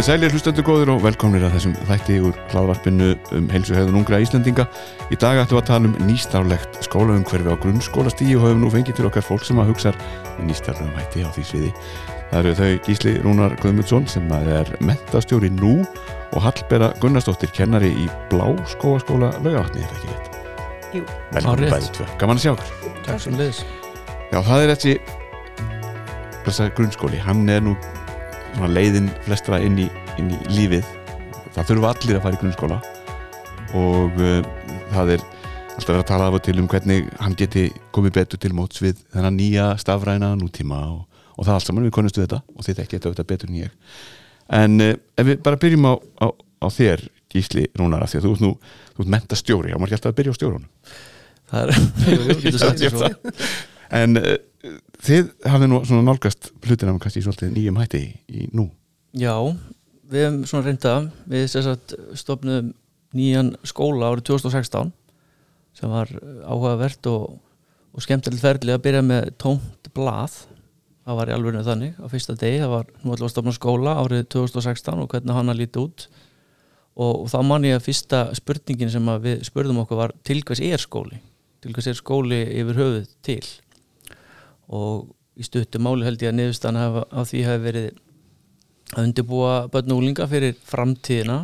Komið sælir hlustendur góður og velkomnir að þessum þætti úr hláðvarpinu um heilsuhegðun ungra Íslandinga. Í dag ættum við að tala um nýstárlegt skólaumhverfi á grunnskólastíu og höfum nú fengið til okkar fólk sem að hugsa nýstárlegum hætti á því sviði. Það eru þau Gísli Rúnar Guðmundsson sem er mentastjóri nú og Hallbera Gunnarsdóttir kennari í Blá skóaskóla laugavatni, er það ekki rétt? Jú. Hárrétt. bæði tvö. Gaman að sjá okkur. Takk sem leiðis Já, það er þessi þessa grunnskóli, hann er nú leiðin flestra inn í, inn í lífið. Það þurfa allir að fara í grunnskóla og uh, það er alltaf verið að tala af og til um hvernig hann geti komið betur til móts við þennan nýja stafræna nútíma og, og það allt saman, við konustu þetta og þið ekki þetta betur en ég. En uh, ef við bara byrjum á, á, á þér Gísli Rúnar af því að þú ert nú þú ert mentastjóri, á maður alltaf að byrja á stjórunum Það er, þér svo. En uh, þið hafið nú svona nálgast hlutina kannski í svolítið nýjum hætti í, nú. Já, við hefum svona reynda Við sem sagt stofnum nýjan skóla árið 2016 sem var áhugavert og, og skemmtilegt ferli að byrja með tómt blað. Það var í alveg þannig á fyrsta degi, það var nú að stofna skóla árið 2016 og hvernig hann að líti út. Og, og þá man ég að fyrsta spurningin sem að við spurðum okkur var til hvers er skóli? Til hvers er skóli yfir höfuð til og í stuttu máli held ég að niðurstaðan hafa, á því hafi verið að undirbúa börn og úlinga fyrir framtíðina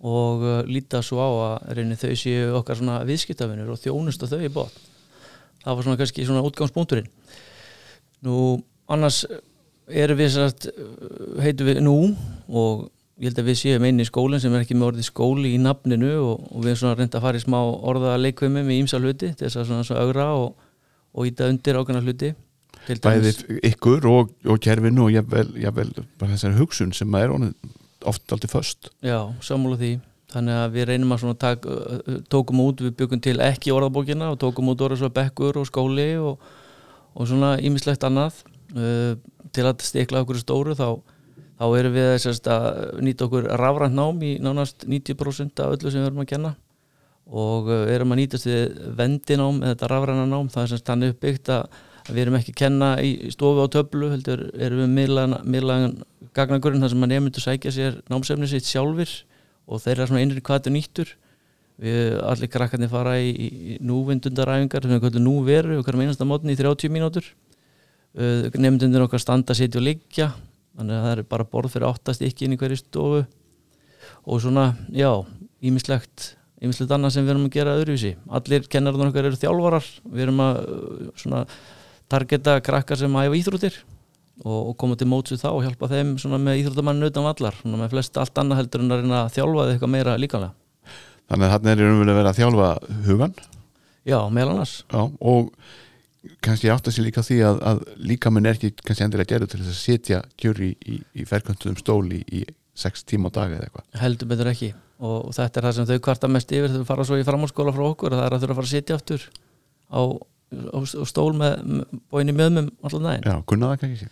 og uh, líta svo á að reyni þau séu okkar svona viðskiptafinur og þjónust þau í bótt það var svona kannski svona útgangspunkturinn. Nú annars erum við satt heitum við nú og ég held að við séum einn í skólinn sem er ekki með orðið skóli í nafninu og, og við erum svona reynda að fara í smá orða leikvimi með ímsa hluti þess að svona, svona augra og, og íta undir ákveðna hluti Til Bæði dæmis- ykkur og, og kerfinu og jafnvel, jafnvel bara þessari hugsun sem er honum oft aldrei föst. Já, sammála því. Þannig að við reynum að tak, tókum út, við byggum til ekki orðabókina og tókum út orða svo bekkur og skóli og, og svona ímislegt annað. Uh, til að stikla okkur stóru þá, þá erum við sérst, að nýta okkur rafrænt nám í nánast 90% af öllu sem við erum að kenna og uh, erum að nýtast við vendinám eða þetta rafræna nám, það er semst þannig uppbyggt að við erum ekki að kenna í stofu á töflu heldur erum við miðlagan, gagnagurinn þar sem að nefndur sækja sér námsefni sitt sjálfur og þeirra svona einri er nýttur. Við allir krakkarnir fara í, í núvindundaræfingar við kallum nú veru okkar með einasta mótni í 30 mínútur. Uh, nefndundir okkar standa, sitja og liggja þannig að það er bara borð fyrir áttast ekki inn í hverju stofu. Og svona, já, ímislegt ímislegt annað sem við erum að gera öðruvísi. Allir kennarinn okkar eru þjálfarar. Við erum að uh, svona targeta krakkar sem æfa íþróttir og, og koma til móts við þá og hjálpa þeim svona með íþróttamann utan vallar. Svona með flest allt annað heldur en að reyna að þjálfa þau eitthvað meira líkanlega þannig að þarna er raunverulega verið að þjálfa hugan já, meðal annars. Já, og kannski átt að sé líka því að, að líka minn er ekki kannski endilega gerður til þess að setja kjöri í, í, í ferköntuðum stóli í, í sex tíma á dag eða eitthvað. Heldur betur ekki og, þetta er það sem þau kvarta mest yfir þau fara svo í framhalskóla frá okkur það er að þurfa að fara að sitja aftur á, á, á stól með, bóinni möðmum allan daginn. Já, kunna það kannski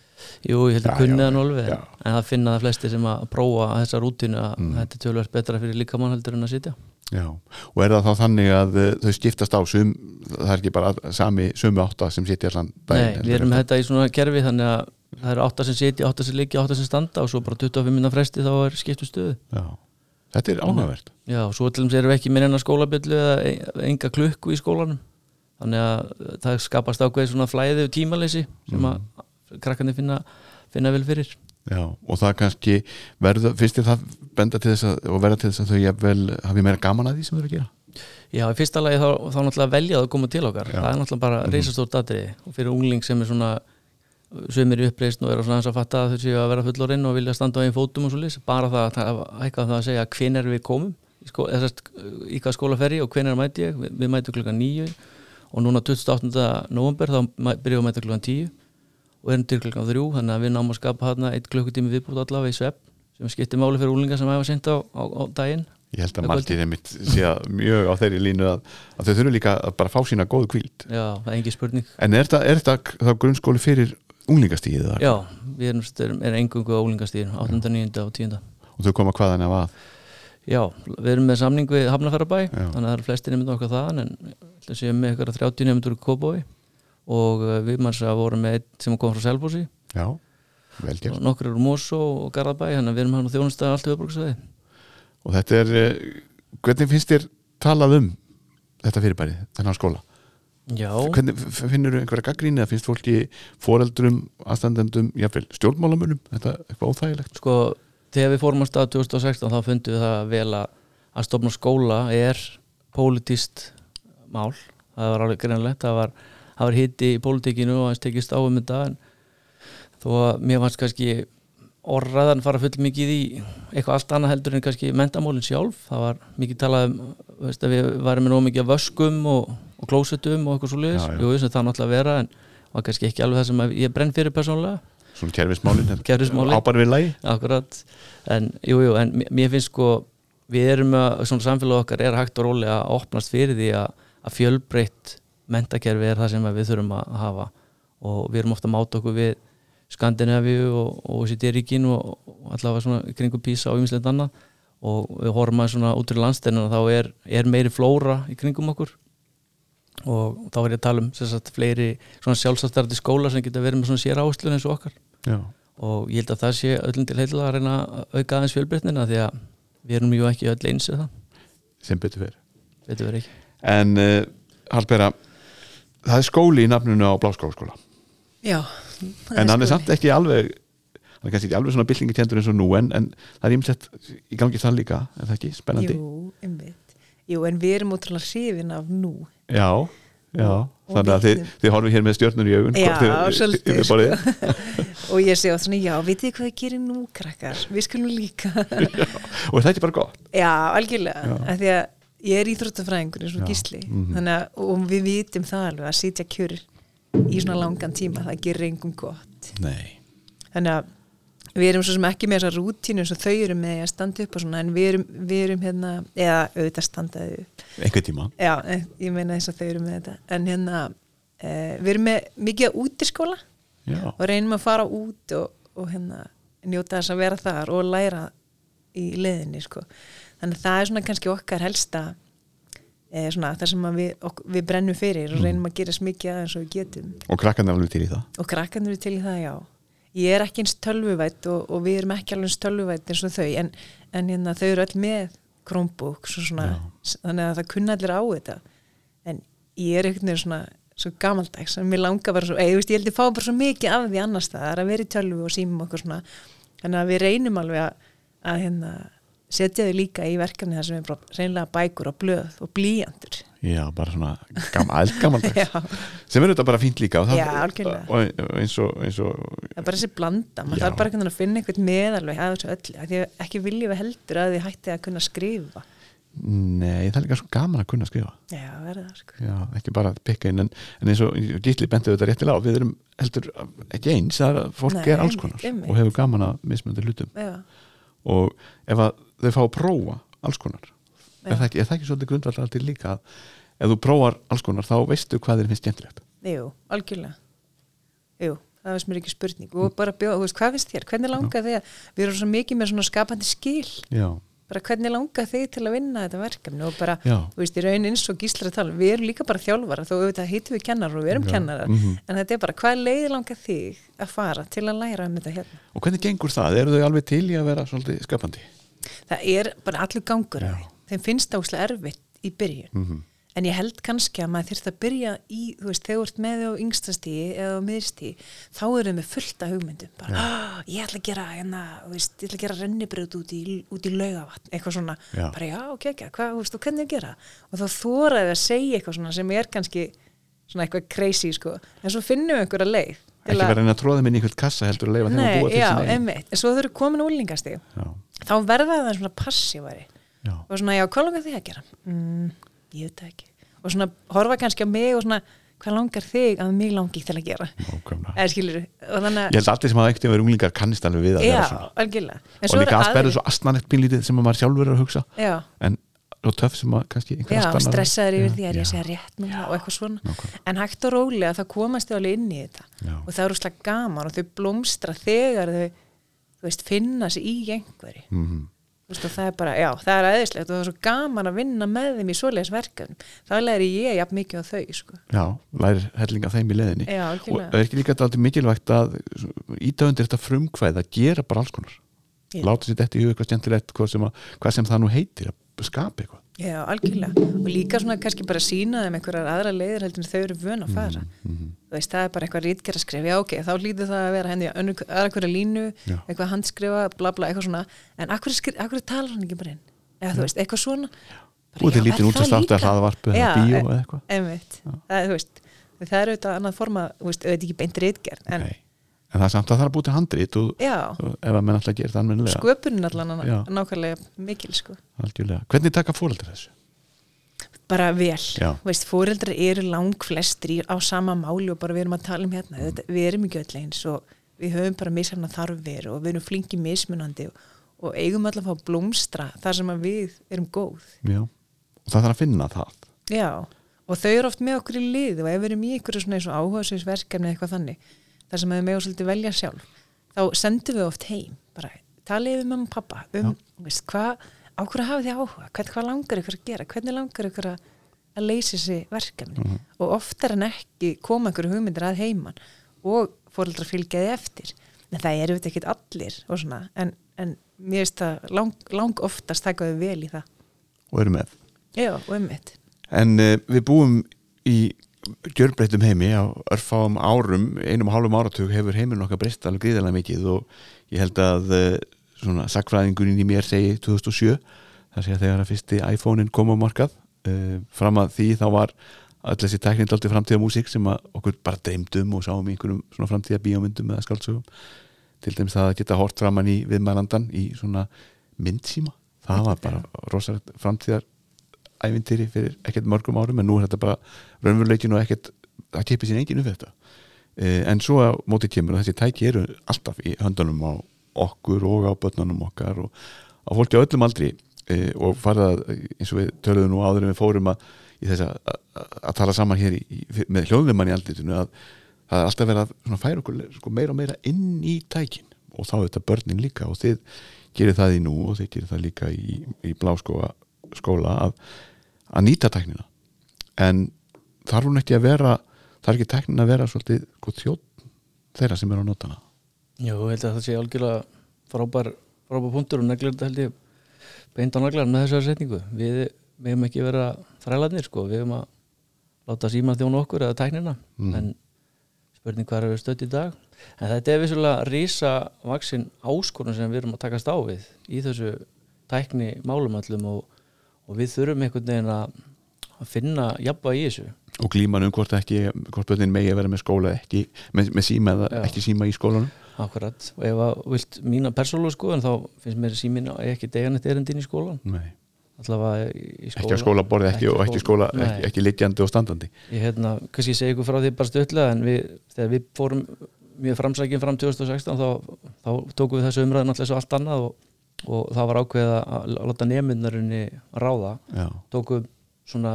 Jú, ég held að alveg já. en það finna það flesti sem að prófa þessa rútinu að Mm. þetta er tölvært betra fyrir líkamann heldur en að sitja. Já, og er það þá þannig að uh, þau skiptast á sum, það er ekki bara sami sömu átta sem sitja allan daginn Nei, við erum þetta í svona kerfi þannig að það eru átta sem sitja, átta sem liggja, átta sem standa og svo bara 25 minna fresti þá er skiptu stöðu. Já, þetta er ánægvert Já, og svo til þess erum við ekki með enna skólabjöllu eða e- enga klukku í skólanum. Þannig að það skapast ákveði svona flæði og tímaleysi sem að krakkarnir finna, finna vel fyrir. Já, og það kannski verður, finnst þér það benda til þess að, og verða til þess að þau jafnvel hafi meira gaman að því sem þau eru að gera? Já, í fyrsta lagi þá, þá náttúrulega velja að koma til okkar. Já. það er náttúrulega bara Mhm. reisastórt atriði. Og fyrir ungling sem er svona sömur uppreist og er svona eins að fatta að þau séu að vera fullorinn og vilja standa á einn fótum og svo lýs bara það að eitthvað það að segja hvenær við komum í, eða, sest, í hvað skóla fer ég og hvenær mæti ég? Við, við mætum klukkan nýju og núna 28. november þá byrjum við að mæta klukkan tíu og erum til klukkan þrjú þannig að við náum að skapa þarna eitt klukkutími viðbútt allavega í svepp sem skiptir máli fyrir úlinga sem hefa sent á, á, á daginn. Ég held að Með margir einmitt sé að mjög á þeirri línu að, að þau þurfu líka að bara fá sína góðu kvíld Já, það er engin spurning. En er þetta, er grunnskóli fyrir unglingastíðið þar? Já, við erum, erum, erum engungu á úlingastíðin 8. 9. og 10. Og þau koma hvaðan af að? Já, við erum með samning við Hafnarfærabæ þannig að það eru flestir nefndur okkar þaðan en það séum með eitthvað 30 nefndur í Kóbói og uh, við manns að vorum með einn sem kom frá Selbósi Já, vel gert og nokkur eru Mosó og Garðabæ þannig að við erum hann á þjónustæði allt höfuborgsvæði og þetta er, eh, hvernig finnst þér talað um þetta fyrirbæri, þennan skóla finnur þú einhverja gaggríni eða finnst fólki foreldrum, aðstandendum jafnvel stjórnmálamunum, þetta er eitthvað óþægilegt. Sko þegar við fórum á stað 2016 þá fundum við það vel að að stofna skóla er pólitíst mál. Það var alveg greinlegt, það var, var hitti í pólitíkinu og hans tekist á um þetta en þó að mér fannst kannski orðræðan fara full mikið í eitthvað allt annað heldur en kannski mentamólin sjálf, það var mikið talað um veist, að við varum með nóg mikið af vöskum og, og klósetum og eitthvað svo já. jú, sem það náttúrulega vera en var kannski ekki alveg það sem að ég brenn fyrir persónulega. Svona Kerfismálin. ábar við lægi Akkurat, en jú, jú, en mér- finnst sko við erum að, svona samfélag okkar er hægt og rólega að opnast fyrir því að, að fjölbreytt mentakerfi er það sem að við þurfum að hafa. Og við erum ofta að máta okkur við Skandinavíu og, og og, og allavega svona í kringum písa og ymmislegt annað og við horfum að svona út í landsteinina þá er, er meiri flóra í kringum okkur. Og þá er ég að tala um sem sagt, fleiri svona sjálfsafstærði skóla sem geta verið með svona sér áslun eins og okkar. Já, og ég held að það sé öllum til heila að reyna að auka aðeins fjölbreytnina því að við erum jú ekki öll eins eða það. Sem betur fyrir veitum við ekki. En uh, Hallbera það er skóli í nafninu á Bláskólaskóla. Já en hann er samt ekki alveg hann er kannski ekki alveg svona byllingakendur eins og nú en, en það er ímsett í gangi það líka er það ekki, spennandi. Jú, einmitt. Jú, en við erum útrúlega hrifin af nú. Já, já, þannig að þið, þið horfum hér með stjörnur í augun Já, svolítið, borðið. og ég sé á svona, já, vitið þið hvað þið gerir nú, krakkar? Við skulum líka. Og það er ekki bara gott? Já, algjörlega, Já. af því að ég er íþróttafræðingur eins og Já, gísli. Mhm. þannig að, og við vitum það alveg að sitja kjör í svona langan tíma það gerir engum gott. Nei, þannig að við erum svo sem ekki með þessa rútínu eins og þau eru með að standa upp og svona en við erum, við erum hérna eða auðvitað standaði upp. Einhver tíma. Já, ég meina þess að þau eru með þetta. En hérna, eh, við erum með mikið að útiskóla já, og reynum að fara út og, og hérna njóta þess að vera þar og læra í leðinni sko. þannig að það er svona kannski okkar helsta eh, svona það sem við, ok, við brennum fyrir og reynum að gera smikið aðeins og við getum. Og krakkan er alveg til í það? Og krakkandur eru til í það já ég er ekki eins tölvuvætt og, og við erum ekki alveg eins tölvuvætt eins og þau en, en hérna, þau eru öll með Chromebook svo svona, þannig að það kunna allir á þetta. En ég er einhvern veginn svona svo gamaldags en mér langar bara svo, ég, veist, ég held ég fá bara svo mikið af því annars það er að vera í tölvu og símum okkur svona. Þannig að við reynum alveg að, að hérna, setja þau líka í verkefni þar sem er bara reynlega bækur og blöð og blíjandur já, bara svona gam, eldgamaldags Já. sem er þetta bara fínt líka og það, Já, og eins og, eins og það er bara þessi blanda, maður þarf bara að finna einhvern meðalveg að þessu öllu, af því að ekki viljum við heldur að þið hætti að kunna skrifa. Nei, það er líka svo gaman að kunna skrifa. Já, verða það sko. Já, ekki bara að pikka inn en, en eins og Gísli benti þetta réttilega við erum heldur ekki eins það er að fólk Nei, er alls konar og hefur gaman að mismöndu hlutum. Já, og ef að þau fá að prófa alls konar. Er það, ekki, er það ekki svolítið grundvallar til líka að ef þú prófar alls konar þá veistu hvað þér finnst skemmtilegt? Jú, algjörlega. Jú, það sem er ekki spurning. Og bara bjóða, þú veist, hvað finnst þér, hvernig langar þig að við erum svo mikið með svona skapandi skil. Já, bara hvernig langar þig til að vinna þetta verkefni? Og bara, Já. þú veist, í raun eins og gíslar að tala, um, við erum líka bara þjálfara þó auðvitað heitum við kennar og við erum Já, kennarar. Mhm. en þetta er bara, hvað leið langar þig að fara til að læra um þetta hérna? Og hvernig gengur það? eru þau alveg til í að vera svolítið skapandi? það er bara allur gangur þeim finnst það úslega erfitt í byrjun. Mm en ég held kannski að maður þyrft að byrja í þú veist, þegar þú ert með á yngstastíi eða á miðstíi, þá eru þau með fullta hugmyndum. Bara, "Ah, ég ætla að gera hérna, þú veist, ég ætla að gera rennibröð út í, út í laugavatn, eitthvað svona. Já. bara já, ok, ok, hvað, þú veist, og hvernig að gera? Og þá þóraði að segja eitthvað svona sem er kannski svona eitthvað crazy sko, en svo finnum við einhverja leið til ekki vera að reyna að tróða minn í eitthvað kassa heldur að leifa þeim að búa til úlingasti já, þá verða það svona passívari já, og svona, já, hvað langar þig að gera? Mm, ég veit ekki. Og svona, horfa kannski á mig og svona hvað langar þig að mig langi til að gera? Eða skilur, og þannig ég held að allir sem hafa ekkert verið unglingar kannist alveg við að já, vera og líka verður aðrir- svo astnanett pínlítið sem að maður sjálfur er að hugsa. Já, en svo töff sem að kannski já, stressaður yfir því að ég segja rétt núna og eitthvað svona. Nákvæmlega. en hægt og rólega það komast þau alveg inn í þetta. Og það eru slag gaman og þau blómstra þegar þau þú veist, finna sig í einhverju. Mhm. Þú veist, og það er bara, já, það er aðeinslegt og það er svo gaman að vinna með þeim í svoleiðis verkefnum það læri ég jafn mikið á þau sko. já, lærir hellinga þeim í leðinni já, og er ekki líka aldrei mikilvægt að ítöfundir þetta frumkvæð að gera bara alls konar Já. láta sér þetta í hug eitthvað skemmtilegt hvað sem, að, hvað sem það nú heitir að skapa eitthvað Já, algjörlega. Og líka svona kannski bara sína þeim einhverjar aðra leiðir heldur en þau eru vön að fara. Mhm. Þú veist, það er bara eitthvað rítgerð að skrifa, já ok, þá lítur það að vera henni að aðra hverja línu, Já. eitthvað handskrifa, bla bla, eitthvað svona. En akkur, akkur talar hann ekki bara inn? Eða þú veist, eitthvað svona. Bara, Búið til já, lítinn er útvarpsþátt það eða Já, bíó e- eða eitthvað. Það, þú veist, það er auðvitað annað forma, auðvitað ekki beint rítgerð, en en það er samt að það er að búið til handrit og, já, og ef að menn alltaf gerir það sköpunin Já. nákvæmlega mikil, sko. hvernig taka fóreldrar þessu? Bara vel, Já. veist, fóreldrar eru lang flestir í- á sama máli og bara við erum að tala um hérna, Mm. þetta, við erum ekki öll eins og við höfum bara misarna þarfir og við erum flinki mismunandi og, og eigum alltaf að blómstra þar sem við erum góð Já. og það þarf að finna það já, og þau eru oft með okkur í lið og ef við erum í einhverju svona eins og áhugaðsverkefni eitthvað þannig, þar sem við með svolítið velja sjálf, þá sendum við oft heim, bara talið við mamma og pappa um, veist, hvað á hverju hafið þið áhuga, hvern, hvað langar ykkur að gera? Hvernig langar ykkur að, að leysa þessi verkefni? Og oftar en ekki koma ykkur hugmyndir að heiman og fóreldrar fylgjaði eftir. En það eru þetta ekkit allir svona, en, en mér finnst það lang, lang oftast takaðu vel í það. Og eru með. Já, og ummitt en uh, við búum í gjörbreytum heimi á örfáum árum einum og hálfum áratug hefur heiminn okkar breyst alveg gríðarlega mikið og ég held að uh, svona sakfræðingurinn í mér segi 2007 þar sé að þegar að fyrsti iPhone-in kom á markað. Uh, fram að því þá var öll þessi tæknind alltaf framtíða músík sem okkur bara dreymdum og sáum í einhverjum svona framtíða bíómyndum eða skáldsögum til dæmis það að geta hort framann í viðmælandan í svona myndsíma. Það var bara rosalegt framtíðar ævintýri fyrir ekkert mörgum árum en nú er þetta bara raunveruleikin og ekkert það kipir sér enginn upp þetta. Eh, en svo á móti kemur og þessi tæki eru alltaf í höndunum á okkur og á börnunum okkar og á fólki á öllum aldri eh, og farið að eins og við töluðum nú áður en við fórum að tala saman hér í, í, með hljóðumann í aldritinu að það er alltaf verið að færa okkur sko, meira og meira inn í tækin og þá er þetta börnin líka og þið gerir það í nú og þið gerir það líka í, í bláskóa skóla að, að nýta tæknina. En þarf hún ekki að vera þarf ekki tæknin að vera svolítið sko, þjótt þeirra sem eru á notana Jú, ég held að það sé algjörlega frábær, frábær punktur og neglir þetta held ég beint á naglar með þessari setningu. Við, hefum ekki vera þrælarnir sko, við hefum að láta síma þjóna okkur eða tæknina. Mhm. en spurning hvað er við stödd í dag? En þetta er vissulega rísa vaksin áskorun sem við erum að takast á við í þessu tækni málum allum og, og við þurfum einhvern veginn að finna jafna í þessu. Og glíman um hvort ekki hvort börnin megi að vera með skóla ekki með, með síma eða Já. ekki síma í skólanum Akkurat, og ef að vilt mína persólu skoðun þá finnst mér símin ekki deganett erindin í skólan Nei. skóla ekki á skólaborði ekki, ekki skóla ekki, ekki liggjandi og standandi. Ég hérna, kannski segi ykkur frá því bara stöðlega en við, þegar við fórum mjög framsækjum fram 2016 þá, þá tókum við þessu umræðin alltaf svo allt annað og, og það var ákveðið að láta nefnundarinni ráða Já. tókum svona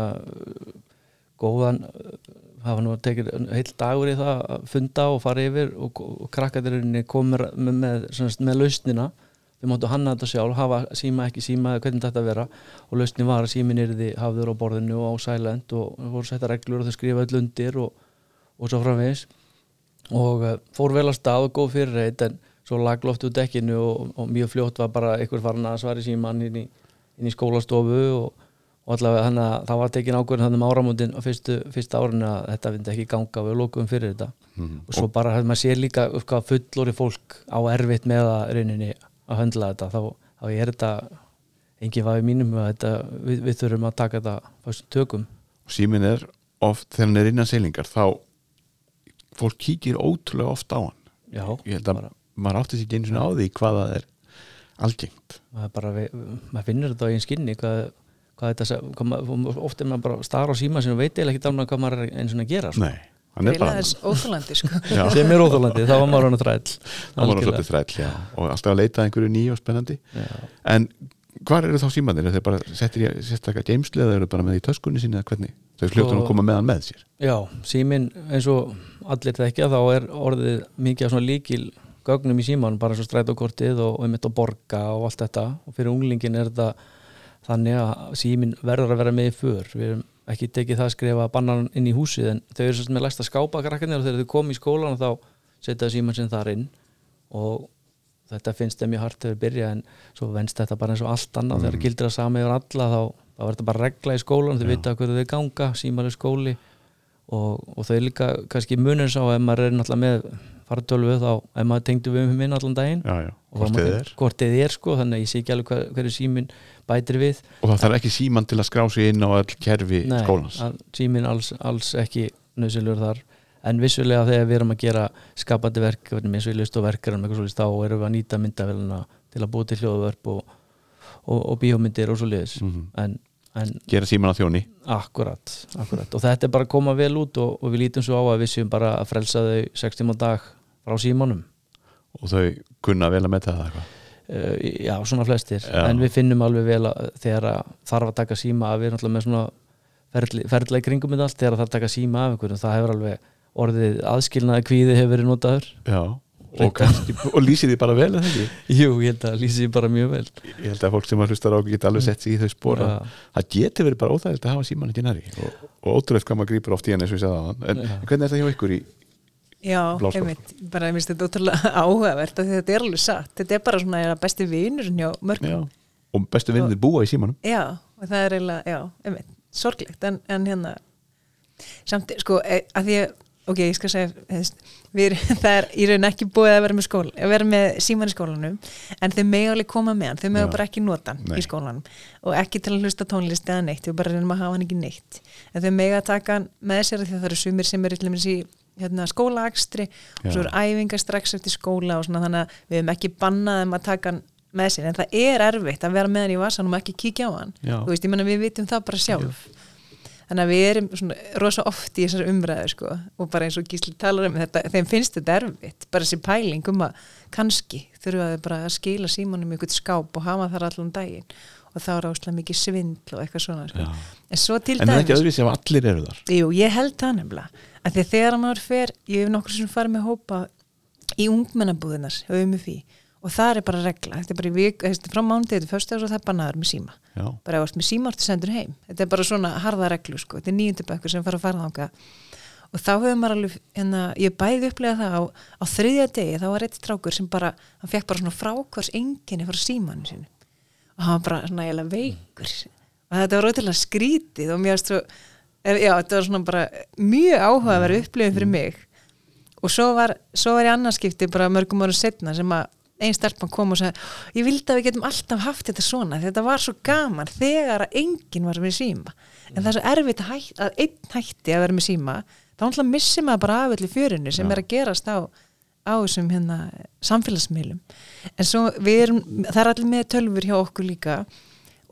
góðan hafa nú tekið heill dagur í það að funda og fara yfir og, og krakkaðurinni komur með, með, með, lausnina. Við máttu hanna þetta sjálf, hafa síma ekki síma hvernig þetta vera. Og lausnin var að símin er því hafður á borðinu og á silent og voru setja reglur og þau skrifa öll undir og, og svo framvegis. Og uh, fór vel að stað og góð fyrir reynd en svo lag loft úr dekkinu og, og mjög fljótt var bara einhver farin að svari síman inn í, inn í skólastofu og, og allavega þannig að það var tekin ákvörðin þannig um áramótin á fyrstu, fyrsta árinu að þetta myndi ekki ganga við lókum fyrir þetta. Mhm. og svo bara hefði maður sér líka upp hvað fullori fólk á erfitt með að rauninni að höndla þetta. Þá, þá er þetta engin vafi mínum að þetta, við, við þurfum að taka þetta fyrst tökum. Og símin er oft þegar hann er innan seilingar þá fólk kíkir ótrúlega oft á hann. Já, ég held að bara, maður átti sér ekki einu svona á því hvað það er algengt. Maður bara maður finnur þetta á einn skinni hvað, hvað þetta, se- hvað maður, oft er maður bara starf á síma sem veit eða ekki alveg hvað maður er eins og að gera sko. nei, hann er bara þess óþólandi sko. Já. sem er óþólandi, þá var maður hann að þræll það var hann svolítið þræll já. og alltaf að leita að einhverju nýju og spennandi Já. en hvar eru þá símanir? Er þeir bara settir í sérstakka geimsli eða eru bara með í töskunni sinni eða hvernig? Þau fljóttur að koma með hann með sér Já, síminn eins og allir þekkja þá er orðið mikið af svona líkil gögnum í síman bara svo strætókortið og, og einmitt að borga og allt þetta og fyrir unglingin er þetta þannig að símin verður að vera með í för. Við erum ekki tekið það að skrifa bannan inn í húsið en þau eru svolítið með læst að skápa krakkarnir og þegar þau komi í skólan þá setja síman sinn þar inn og þetta finnst þeim mjög hart þegar við byrja en svo venst þetta bara eins og allt annað. Þegar gildir það sami yfir alla þá, verður þetta bara regla í skólan þau vita hverju þau ganga, símalega skóli og, og þau líka kannski munur sá ef maður er náttúrulega með fartölvu þá ef maður tengdu við um minn allan daginn. Já, já, hvort þið er. hvort er sko þannig að ég sé ekki alveg hver, hverju símin bætir við. Og það þarf ekki síman til að skrá sig inn á öll kerfi Nei, skólans? símin alls, alls ekki nöðsilur þar. En vissulega þegar við erum að gera skapandi verk eins og í list og verkar þá erum við að nýta myndavélina til að búa til hljóðvörp og, og, og bíómyndir og svo liðis Mhm. en, en gera síman á þjóni. Akkurat, akkurat. Og þetta er bara að koma vel út og, og við lítum svo á að við séum bara að frelsa þau 6 tíma á dag frá símanum. Og þau kunna vel að metta það eitthvað? Uh, já, svona flestir. Já. en við finnum alveg vel að þegar að þarf að taka síma að við erum alltaf með svona ferli, ferla í kringum með allt þegar það þarf að taka síma af einhverjum það hefur alveg orðið aðskilnaði kvíði hefur verið notaður. Já, og, kannski, og lýsir því bara vel eða ekki? Jú, ég held að lýsi bara mjög vel. Ég held að fólk sem að hlustar á geta alveg sett sig í þau spór Já. það geti verið bara óþægilt að hafa síman ekki næri og, og ótrúlega hvað maður grýpur oft í hann en, en hvernig er þetta hjá ykkur í Já, einmitt, bara ég finnst þetta ótrúlega áhugavert að þetta er alveg satt, þetta er bara svona besti vinur hjá mörgum? Já. og bestu vinnir búa í símanum. Já, og það er eiginlega, já, einmitt, sorglegt en, en hérna samt, sko, e, að því að ok, ég skal segja, veist, við, það er í raun ekki búið að vera með skóla að vera með síman í skólanum en þau mega alveg koma með hann, þau mega Já. bara ekki nota hann í skólanum og ekki til að hlusta tónlist eða neitt, við bara reynum að hafa hann ekki neitt. En þau mega taka hann með sér hérna, skólaakstri og svo Já. eru æfingar strax eftir skóla og svona þannig að við hefum ekki bannað þeim að taka hann með sér en það er erfitt að vera með hann í vasanum og ekki kíkja á hann Já. þú veist, ég menna við vitum það bara sjálf þannig að við erum svona rosa oft í þessari umræðu sko og bara eins og Gísli talar um þetta, þeim finnst þetta erfitt bara þessi pæling um að kannski þurfa þau bara að skila símanum eitthvað skáp og hafa þar allan daginn og þá er áslega mikið svindl og eitthvað svona sko. En svo til en það er ekki dæmis öðruvísi ef allir eru þar. Jú, ég held það nefnilega. Að því að þegar maður fer, ég hef nokkur sem farið með hópa í ungmennabúðinar og það er bara regla, þetta er bara vik, þetta er frá mánuði, þetta er fyrst og það er bannaður með síma. Já, bara ef ert með síma orðið sendur heim. Þetta er bara svona harða reglu sko. Þetta er nýjöndabökkur sem fara að fara þanga og þá hefur maður alveg, hérna, ég bæði upplega það á, á þriðja degi þá var eitt strákur sem bara, hann fekk bara svona frákvars enginni frá símanu sinu og hann var bara svona eiginlega veikur. Og þetta var ótrúlega skrítið og mér svo, já, þetta var svona bara mjög áhugaverð upplifin fyrir mig. Og svo var, svo var ég annarskipti bara mörgum árum setna sem að einn stelpan kom og sagði ég vildi að við getum alltaf haft þetta svona þetta var svo gaman þegar að enginn var með síma. En það er svo erfitt að, hætt, að einn hætti að vera með síma þá náttúrulega missir maður bara af öllu fjörinu sem Já. er að gerast á, á þessum hérna, samfélagsmiðlum. En svo við erum, það er allir með tölfur hjá okkur líka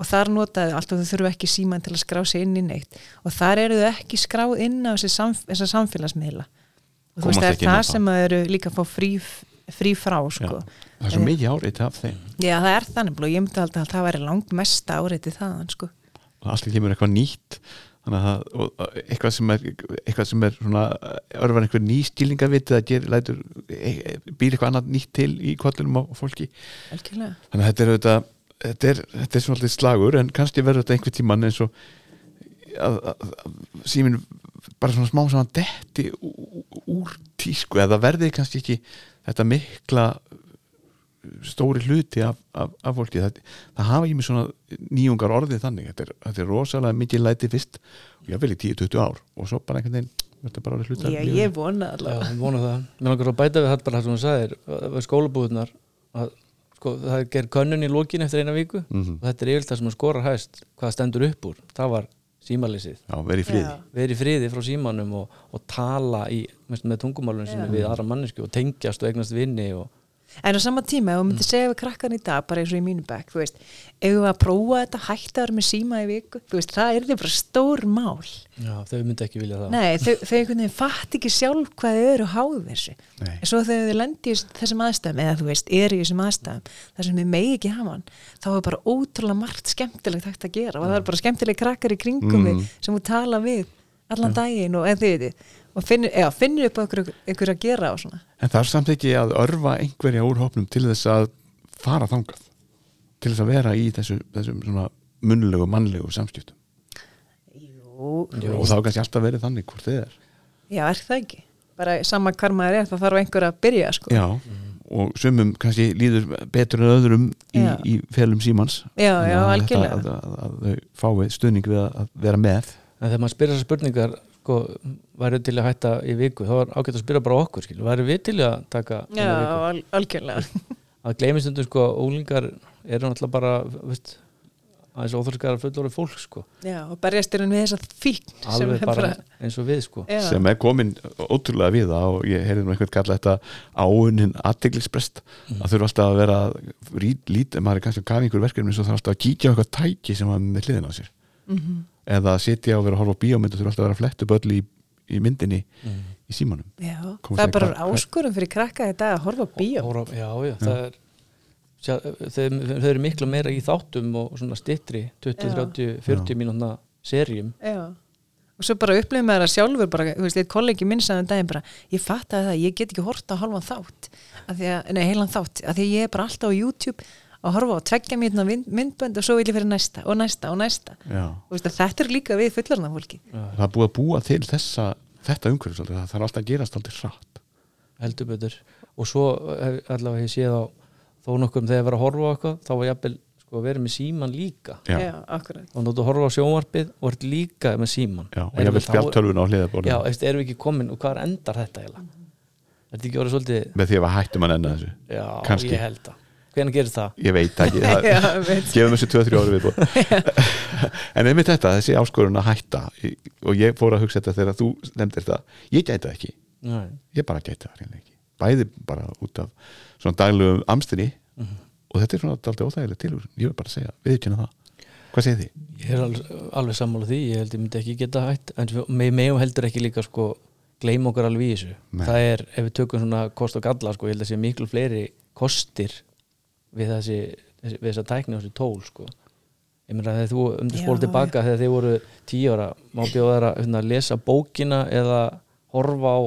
og þar notaðu allt og þau þurfu ekki síman til að skrá sig inn í neitt. Og þar eru þau ekki skráð inn á samf þessa samfélagsmiðla. Og þú veist það er það það. sem að eru líka að fá frí, frí frá sko. það er svo mikið árið af þeim. Já, það er þannig og ég myndi alltaf að það væri langt mesta áreiti þaðan sko. og alltaf kemur eitthvað nýtt þannig að það, eitthvað sem er eitthvað sem er svona örfan einhver ný stílingaviti að gera, lætur e, e, býr eitthvað annað nýtt til í kvallunum á fólki Algjörlega. þannig að þetta er auðvitað þetta er, þetta er svona alltaf slagur en kannski verður þetta einhver tíman eins og að, að, að símin bara svona smá saman detti úr tísku eða verði kannski ekki þetta mikla stóri hluti af, af, af fólki. Það, það hafa ekki með svona nýjungar orðið þannig, þetta er, þetta er rosalega mikið læti fyrst og ég vil í 10-20 ár. Og svo bara einhvern veginn þetta bara orðið hluti af Já, ég vona Já, allavega. ég vona það. Mér langar að bæta við þetta bara það sem hún sagðir, skólabúðunar að sko, það er gerð könnun í lokin eftir eina viku. Mhm. og þetta er yfirlega það sem að skora hæst hvað stendur upp úr, það var símalýsið Já, verið í friði. Já. verið í friði frá símanum og, og tala í, með, með tungumálun sinni við aðra mannesku og tengjast og eignast vinni og En á sama tíma, ef Mm. myndir segja við krakkan í dag, bara eins og í mínu bekk, þú veist, ef við að prófa þetta hægt að vera með síma í viku, þú veist, það er því bara stór mál. já, þau myndi ekki vilja það Nei, þau, þau einhvern veginn fatt ekki sjálf hvað þau eru háð þessu. Nei. En svo þegar þau lendi í þessum aðstæðum, eða þú veist, eru í þessum aðstæðum, þar sem þau megi ekki hafa hann, þá er bara ótrúlega margt skemmtilegt hægt að gera og það er bara skemmtileg krakkar í kringum Mm. sem þú tala við allan daginn og en þið veitir, og finnur, já, finnur upp ykkur, ykkur að gera og svona. En það er samt ekki að örfa einhverja úr hópnum til þess að fara þangað til þess að vera í þessu, þessum svona munnlegu, mannlegu samskiptum. Jú, og það er kannski alltaf verið þannig hvort þið er. Já, er það ekki? Bara sama hvar maður er, það þarf einhver að byrja sko. Já, og sumum kannski líður betur en öðrum í, í felum símans. Já, já, að algjörlega. þetta- að, að, að þau fái stuðning við að, að vera með. En þegar maður spyrir þessar spurningar sko, væri til að hætta í viku þá er ágætt að spyrja bara okkur skil. væri við til að taka já, al, algjörlega að gleymi stundum sko ólingar eru náttúrulega bara veist, aðeins óþörskara fullorði fólk sko. já, og berjast er hann við þessa fík sem alveg bara eins og við sko. já, sem er komin ótrúlega við og ég heyrði nú einhvern kalla þetta áunin aðteglisbrest Mhm. að þurfa alltaf að vera lítið, maður er kannski að kafa einhver verkefni svo þarf alltaf að kíkja á eitthvað tæki sem er með hliðin á sér Mhm. Eða að sitja og vera að horfa á bíómynd og þurfa alltaf að vera að fletta upp öll í, í myndinni mm. í símanum. Já, það er bara áskurum fyrir krakka í dag að horfa á bíó. Hóra, já, já, það er sjá, þau, þau eru miklu meira í þáttum og svona stittri 20, Já. 30, 40 mínúna serjum já. Og svo bara upplifum maður að sjálfur bara, þú veist, eitt kollegi minn sagði um daginn bara, ég fattaði það, ég get ekki horta á halvan þátt, af því að, nei, heilan þátt. Af því að ég er bara alltaf á YouTube að horfa á tveggja mynd, myndbönd og svo vil ég fyrir næsta og næsta og næsta. Já. Þú veist, að þetta er líka við fullarna fólki það er búið að búa til þessa, þetta umhverfis það þarf alltaf að gerast alltaf hratt. Heldur betur. Og svo hef, allavega ég séð á þó nokkuð þegar ég var að horfa á eitthvað þá var ég að sko, að vera með síman líka. Já. já og þú horfa á sjónvarpið og ert líka með síman Já, og ég vil spjaltölvun á hliðaborðinu Já, eftir, erum við ekki komin og hvað endar þetta eiginlega? Er þetta ekki orðið svolítið með því að hættum að nenna þessu. Já, Kannski. ég held að Hvernig gerir það? ég veit ekki, það, gefum þessu 2-3 ári viðbúð en einmitt þetta, þessi áskorun að hætta og ég fór að hugsa þetta þegar þú nefndir það, ég gæti það ekki Nei. ég bara gæti það reynilega ekki bæði bara út af svona daglugum amstinni Mhm. og þetta er svona aldrei óþægileg til ég vil bara segja, viðkynna það hvað segir þið? Ég er alveg, alveg sammála því Ég held ég myndi ekki geta hætt En við megum heldur ekki líka sko Gleim okkar alveg í þessu Nei. Það er, ef við tökum svona kost og galla sko, Ég held að sé miklu fleiri kostir Við þessi, Við þessa tækni og þessi tól sko. Ég meina þegar þú um Já, spól tilbaka Þegar þið voru tíu ára Má bjóða þær að hérna, lesa bókina Eða horfa á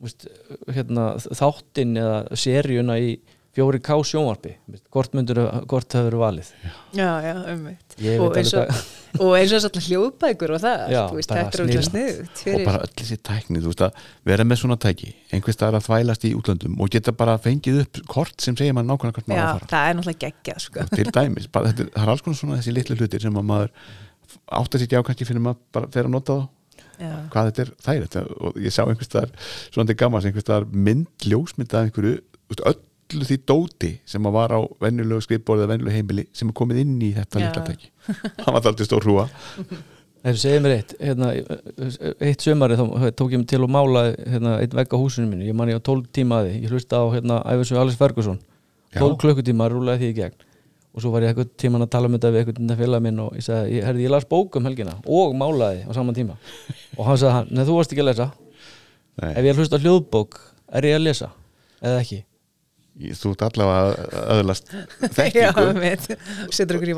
veist, hérna, þáttinn Eða seríuna í 4K sjónvarpi Veist, Hvort myndur, hvort það verið valið? Já, já, umveitt og og, og eins og alltaf hljóðbækur og það, Já, þú veist, þetta er sniðugt. sniðugt og bara öll þessi tækni, þú veist að vera með svona tæki einhvers staðar að þvælast í útlöndum og geta bara fengið upp kort sem segir maður nákvæmlega hvert maður já, á að fara. það er náttúrulega geggjað sko. til dæmis, bara, þetta, er- það er alls konar svona þessi litlu hlutir sem að maður átt að sitja á kannski fyrir maður bara fer að nota þá. Já, hvað þetta er þægilegt og ég sá einhvers staðar, svona til gammans einhvers staðar mynd, ljósmynd af einhverju veist, öllu því dóti sem að var á venjulegu skrifborðið eða venjulegu heimili sem er komið inn í þetta litla tæki. Það var alltaf stór hrúa Þeir segið mér eitt, hérna, eitt sömari þá tók ég mig til að mála hérna, einn vegg á húsinu mínu, ég man ég á 12 tíma að því, ég hlusta á hérna, Æfarsson Alex Ferguson. 12 Já. klukkutíma rúlaði því í gegn. Og svo var ég eitthvað tíman að tala um þetta við eitthvað félag minn og ég sagði, ég, herði, ég las bók um helgina og málaði á saman tíma. Og hann sagði hann, neð þú varst ekki að lesa. Nei, ef ég hlusta á hljóðbók, er ég að lesa? Eða ekki? Ég- þú ert allavega að öðlast þekkingu. setur okkur í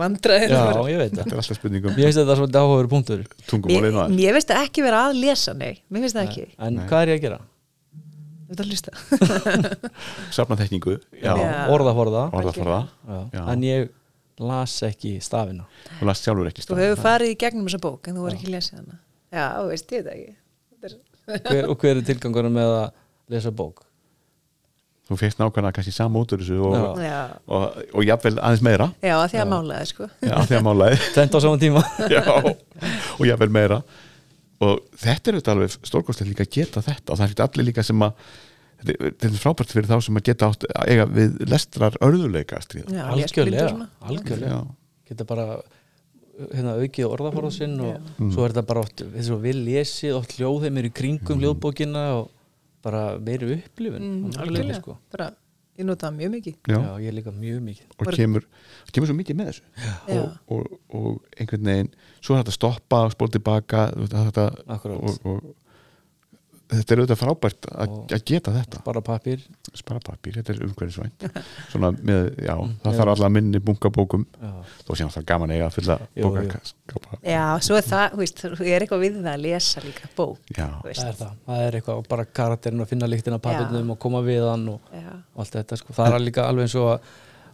ég veit þetta það er alltaf spurningum. Ég veist þetta er svona áhugaður punktur tungumólið mér, mér veist það ekki vera að lesa, nei mér finnst það ekki, En Nei. hvað er ég að gera? þetta er að hlusta. Safna þekkingu. Orðaforða. Orðaforða Já. Já. En ég las ekki stafina. Þú last sjálfur ekki þú stað hefur farið í gegnum þessa bók en þú var ekki lesið hana. Já, þú veist, ég veit það ekki. Þetta er- hver, og hver er tilgangurinn með að lesa bók þú fyrst nákvæmlega kannski sama út úr þessu og, Já. já, og, og jafnvel aðeins meira. Já, að því að málaði sko. Já, því að málaði. Tvent á saman tíma. Já, og jafnvel meira. Og þetta er auðvitað alveg stórkostlega líka að geta þetta. Og það er allir líka sem að þetta er- er frábært fyrir þá sem að geta átt að eiga við lestrar örðuleika að og algjörlega, algjörlega. Já. geta bara hérna, aukið orðaforða sinn og svo er þetta bara oft, við, svo, við lesið oft hljóðheimir í kringum Mm. hljóðbókina og bara meiri upplifun Mm, algjörlega, sko. bara, ég nota það mjög mikið. Já. Já, ég líka mjög mikið. Og Bara- kemur, kemur svo mikið með þessu. Og, og, og einhvern veginn svo er þetta að stoppa og spóla tilbaka og, og þetta er auðvitað frábært að, að geta þetta. bara pappir spara pappír, þetta er umhverfisvænt. Svona með, já, það þarf alltaf minni bunkabókum, já, þó sé það gaman að eiga að fylla bókaskapa Já, svo er það, þú veist, þú er eitthvað við það að lesa líka bók, já, það er það, það er eitthvað bara karakterin að finna líktina pappirnum og koma við hann og, Já, og allt þetta sko. það er líka alveg eins og að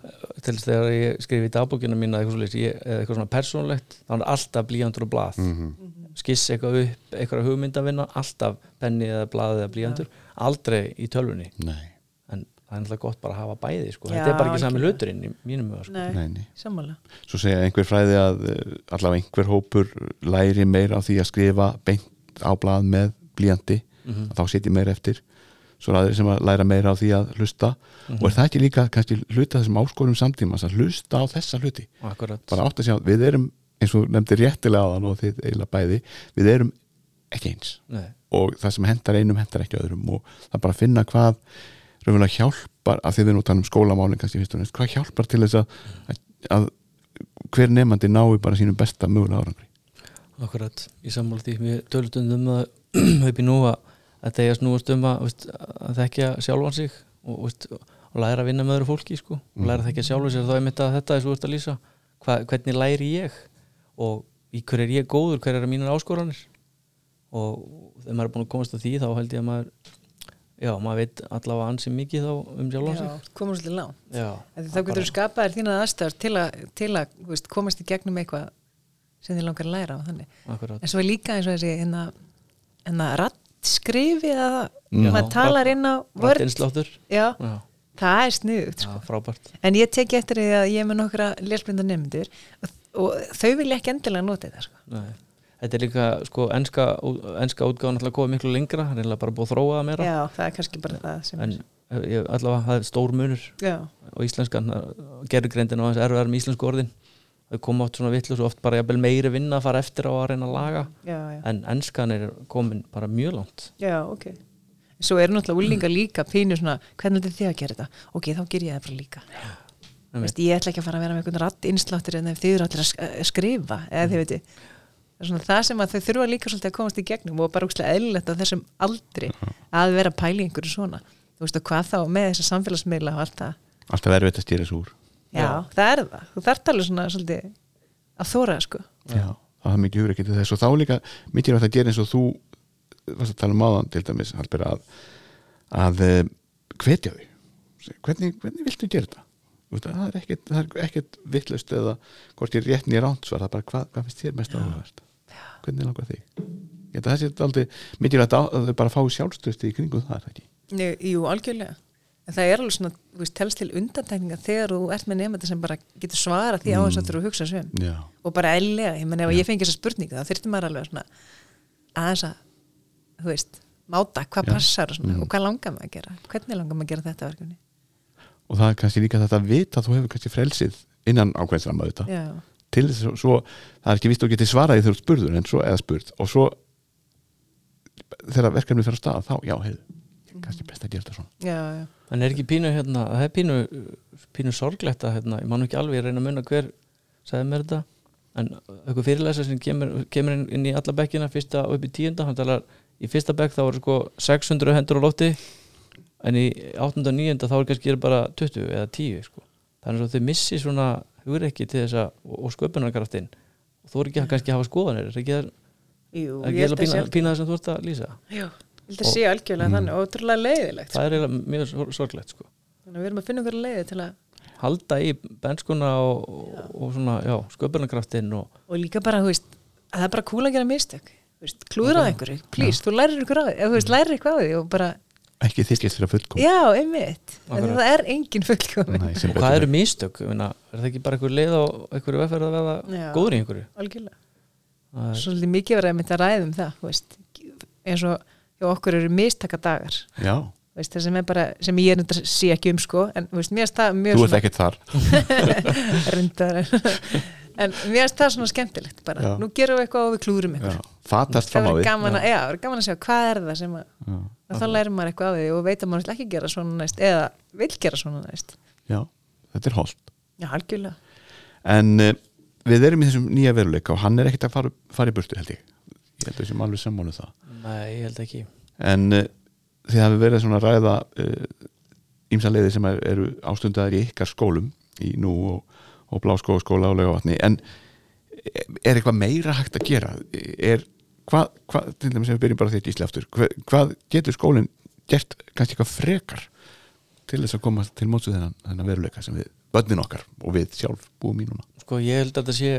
eh, til þess þegar ég skrifi í dagbókina eitthvað, ég, eða eitthvað svona persónlegt þá er alltaf blíjandur og blað. Mhm. Skiss eitthvað upp, eitthvað hugmyndavinna alltaf penni eða blað eða blíjandur aldrei í tölvunni. Nei, en það er náttúrulega gott bara að hafa bæði sko. Þetta er bara ekki sami hluturinn í mínum huga sko. nei, sammála. Svo segja einhver fræði að eh, allavega einhver hópur læri meira á því að skrifa beint á blað með blíjandi Mhm. þá setji meira eftir. Svo er aðrir sem að læra meira á því að hlusta. Og er það ekki líka kannski hluta þessum áskorum samtímas að hlusta á þessa hluti? Akkurat. bara átt að sjá, við erum eins og nefndir réttilega á þann og þið eiginlega bæði við erum ekki eins. Nei. og það sem hendar einum hendar ekki öðrum og það bara að finna hvað raunverulega hjálpar, að þið við nú tala um skólamálin kannski fyrst og næst, hvað hjálpar til þess að, að, að hver nefandi nái bara sínum besta mögulega árangri? Akkurat, í sammála því. Við tölutundum um það upp í nú að þetta er snúast um að, að þekkja sjálfan sig og, veist, og læra að vinna með öðru fólki sko, og læra að þekkja sjálfan sig þá er mitt að þetta er svo að lýsa. Hva, hvernig læri ég og í hver er ég góður, hver eru mínar áskoranir? Og þegar maður er búin að komast að því þá held ég að maður já, maður veit allavega ansi mikið þá um sjálfan sig. Já, komast til langt. Já, Af því Þá getur þú skapað þér þína aðstæður til að, til að veist, komast í gegnum eitthvað sem þið langar að læra á þannig. akkurat. En svo er líka eins og þessi hérna, hérna rattskrifi eða maður talar inn á vörd. Rattinsláttur Já, Já, það er sniðugt sko. já, frábært. En ég teki eftir því að ég er með nokkra lesblinda nefndur og, og þau vilja ekki endilega nota þetta sko. Þetta er líka, sko, enska, enska útgáðan alltaf komið miklu lengra, hann er eiginlega bara búið að þróa það meira. Já, það er kannski bara það sem en ég, allavega, það er stór munur Já, og íslenskan, gerðugreindin og hans erfiðar með íslensku orðin. Þau koma átt svona vitlu svo oft bara jafnvel meiri vinna að fara eftir á að reyna að laga. Já, já, en enskan er komin bara mjög langt. Já, ok. Svo eru náttúrulega úlinga líka pínu svona, hvernig er þið að gera þetta? Ok, þá ger ég það bara líka. Einmitt. Veist, Ég ætla ekki að fara að vera með einhvern ratt innsláttur en þið eru allir að sk- að skrifa eða er svona það sem að þau þurfa líka svolítið að komast í gegnum og bara úkslega eðlilegt á þessum aldri að vera í einhverju svona. Þú veist og hvað þá með þessa samfélagsmiðla og allt það. Alltaf að stýra þessu úr. Já, það er það, þú þarft alveg svona svolítið að þóra sko. Já, það er mikið hugreikið til þess. Og þá líka mikið að það gera eins og þú varst að tala um áðan til dæmis að, að eh, hvetja þau. Hvernig, hvernig viltu gera þetta það er ekkert, er ekkert vitlaust eða hvort ég er rétt nýja rántsvar það er bara hvað, hvað finnst þér mest áhugavert? Hvernig langar þig? Ég það sé aldrei mikið að þau bara fá sjálfstöðsti í kringum það er það ekki? Jú, algjörlega. En það er alveg svona, þú veist, telst til undantekninga þegar þú ert með nefnda sem bara getur svara því á þess að þú hugsa Já, og bara eðlilega, ég menn ef ég fengi þessa spurningu þá þyrfti maður alveg svona aðeins að, þú veist máta, hvað Já. passar og, svona, Mm. og hvað langar maður að gera og það er kannski líka þetta að vita að þú hefur kannski frelsið innan ákveðsram að þetta já, til þess að svo, það er ekki vist að þú getur svarað í þegar þú ert spurður en svo eða spurt. Og svo þegar verkefni fyrir að staða þá, já, hefur kannski best að gera þetta svona. Já, já, en er ekki pínu hérna, það er pínu pínu sorglegt að hérna, ég man nú ekki alveg að reyna að munna hver sagði mér þetta en eitthvað fyrirlæsa sem kemur, kemur inn, inn í alla bekkina fyrsta og upp í tíunda hann talar í fyrsta bekk þá voru sko 600 hendur á lofti en í 8. og 9. þá er kannski bara 20 eða 10 sko. þannig að þau missi svona hugreikki til þess að og, sköpunarkraftinn og þú er ekki að kannski hafa skoðanir það jú, er ekki ég held eiginlega að pína, pína það sem þú ert að lýsa já, ég held að sé algjörlega þannig ótrúlega leiðilegt það er eiginlega mjög sor- sorglegt sko. þannig að við erum að finna einhverja leiði til að halda í benskuna og, og, og svona, já, sköpunarkraftinn og og líka bara, þú veist, að það er bara cool að gera mistök klúðrað einhverju, please, þú lærir ykkur á því eða þú lærir eitthvað á því og bara ekki þykist fyrir að fullkom já, einmitt, það er engin fullkomin. Nei, Og hvað eru Meina, er það ekki bara einhver leið á einhverju vefferð að verða Já. góður í einhverju? algjörlega. Það er- svolítið mikið verið að mynda að ræða um það þú veist, eins og hjá okkur eru mistaka dagar. Já, veist, það sem er bara, sem ég er sé ekki um sko, en þú veist, mér finnst það mjög þú ert ekkert þar. Rundar en mér finnst það svona skemmtilegt bara, Já. nú gerum við eitthvað og við klúrum Já, eitthvað fatast fram á því. gaman, að- já, það verður gaman að sjá hvað er það sem að og þá lærir maður eitthvað á því og veit að maður vill ekki gera svona næst eða vill gera svona næst. Já, þetta er holdt. Já, algjörlega. En uh, við erum í þessum nýja veruleika og hann er ekkert að fara, fara í burtu held ég. Ég held að við sem alveg sammálu það. Nei, ég held ekki. En uh, þið hafi verið svona að ræða ímsa leiði sem er, eru ástundar í ykkar skólum í nú og, og bláskóskóla og laugavatni. En er eitthvað meira hægt að gera? Er, hvað, hvað til dæmis ef við byrjum bara því í sleftur hvað, hvað getur skólinn gert kannski eitthvað frekar til þess að koma til mótsu þennan, þennan veruleika sem við, börnin okkar og við sjálf búum í núna? Sko ég held að þetta sé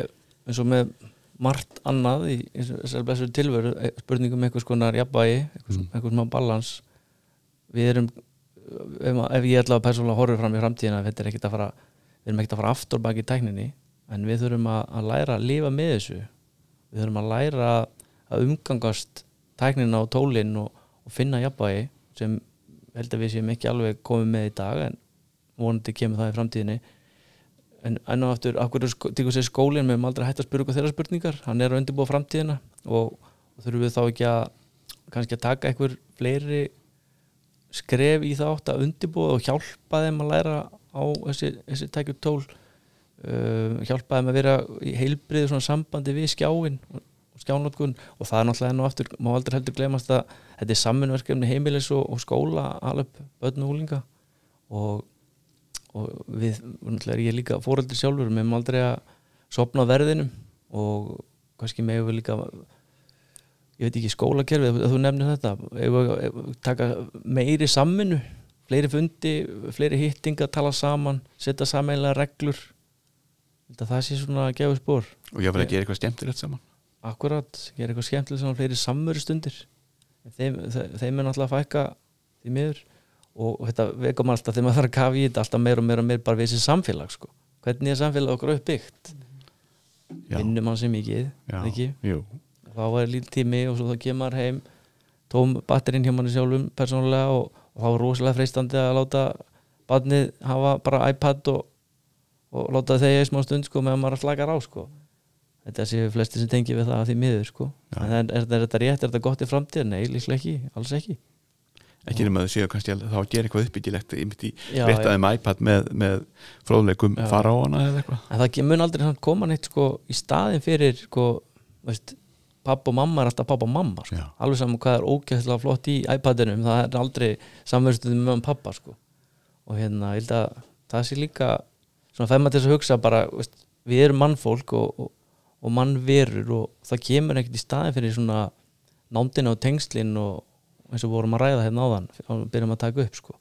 eins og með margt annað í þessari blessur tilveru e, spurningum eitthvað skonar jafnvægi eitthvað, mm. eitthvað smá balans. Við erum ef, ef ég ætla að persónulega horfa fram í framtíðina þetta er ekkert að fara við erum ekkert að fara aftur baki í tækninni en við þurfum að, að læra að lifa með þessu. Við þurfum að læra að umgangast tæknina og tólinn og, og finna jafnvægi sem held að við séum ekki alveg komið með í dag en vonandi kemur það í framtíðinni. En enn og aftur, af hverju skólinn? Með aldrei hægt að okkur þeirra spurningar. Hann er að undirbúa framtíðina og, og þurfum við þá ekki að kannski að taka einhver fleiri skref í þátt að undirbúa og hjálpa þeim að læra á þessi, þessi tækjur tól uh, hjálpa þeim að vera í heilbrið sambandi við skjáin og skjánótkun og það er náttúrulega enn og aftur má aldrei heldur glemast að þetta er samfunverkefni heimilis og, og skóla alveg börn og og, við, náttúrulega er ég líka fóröldur sjálfur, við erum aldrei að sopna verðinum. Og kannski með við líka ég veit ekki skólakerfið, þú nefnir þetta ef við taka meiri samminu fleiri fundi, fleiri hittinga tala saman, setja sammeila reglur. Það sé svona að gefa spór og ég vil að gera eitthvað skemmtilegt saman. Akkurat, gera eitthvað skemmtilegt saman fleiri samveru stundir þeim, þeim er náttúrulega að fækka því miður. Og þetta veikum alltaf þegar maður þarf að kafa í þetta alltaf meir og meir og meir bara við þessi samfélag sko. hvernig er samfélag okkur uppbyggt? Vinnum hann sem mikið þá var lítið tími og svo þá kemur heim tóm batterinn hjá manni sjálfum persónulega og, og þá var rosalega freistandi að láta barnið hafa bara iPad og, og láta þeir í smá stund sko meðan maður slakar á sko. Þetta séu flesti sem tengi við það að því miður sko. Ja. en er, er, er þetta rétt, er þetta gott í framtíð? Nei, líklega ekki, alls ekki. Ekki nema þau séu kannski að þá gera eitthvað uppbyggilegt í réttaðum iPad með, með fróðleikum fara á hana eða eitthvað. En það mun aldrei koma neitt sko í staðin fyrir sko, veist pappa og mamma er alltaf pappa og mamma sko. alveg saman hvað er ógæðslega flott í iPadinum það er aldrei samverðstöðum með pappa sko. og hérna ég held að það sé líka svona fæma til að hugsa bara veist, við erum mannfólk og, og, og mannverur og það kemur ekkert í staðin fyrir svona nándina og tengslin og eins og vorum að ræða hérna áðan og byrjum að taka upp sko.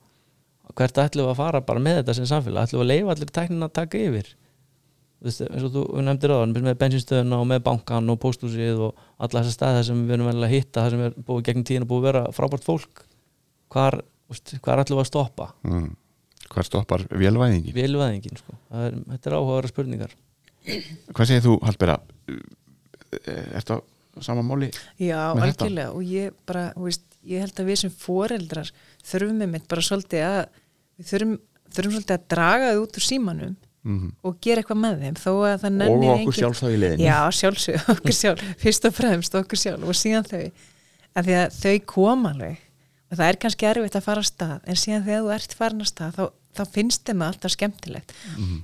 hvert ætlum við að fara bara með þetta sem samfélag ætlum við að leifa allir tæknin að taka yfir eins og þú nefndir á með bensinstöðuna og með bankan og póstúsið og alla þessar staði sem við erum að hitta það sem er búið gegn tíðin og búið að vera frábært fólk hvar, hvar ætlum við að stoppa? Mm. hvar stoppar velvæðingin velvæðingin, sko. er, þetta er áhugaðara spurningar. Hvað segir þú Hallberga er þetta sama móli já, algjörlega. Og ég bara, veist, ég held að við sem foreldrar þurfum með mitt bara svolítið að við þurfum, þurfum svolítið að draga þau út úr símanum mm -hmm. og gera eitthvað með þeim þó að það nenni engin og okkur sjálf þá í leðinu já sjálfsög, okkur sjálf, fyrst og fremst okkur sjálf og síðan þau af því að þau koma alveg og það er kannski erfitt að fara að stað en síðan þegar þú ert farin að stað þá, þá finnst þeim að alltaf skemmtilegt mm -hmm.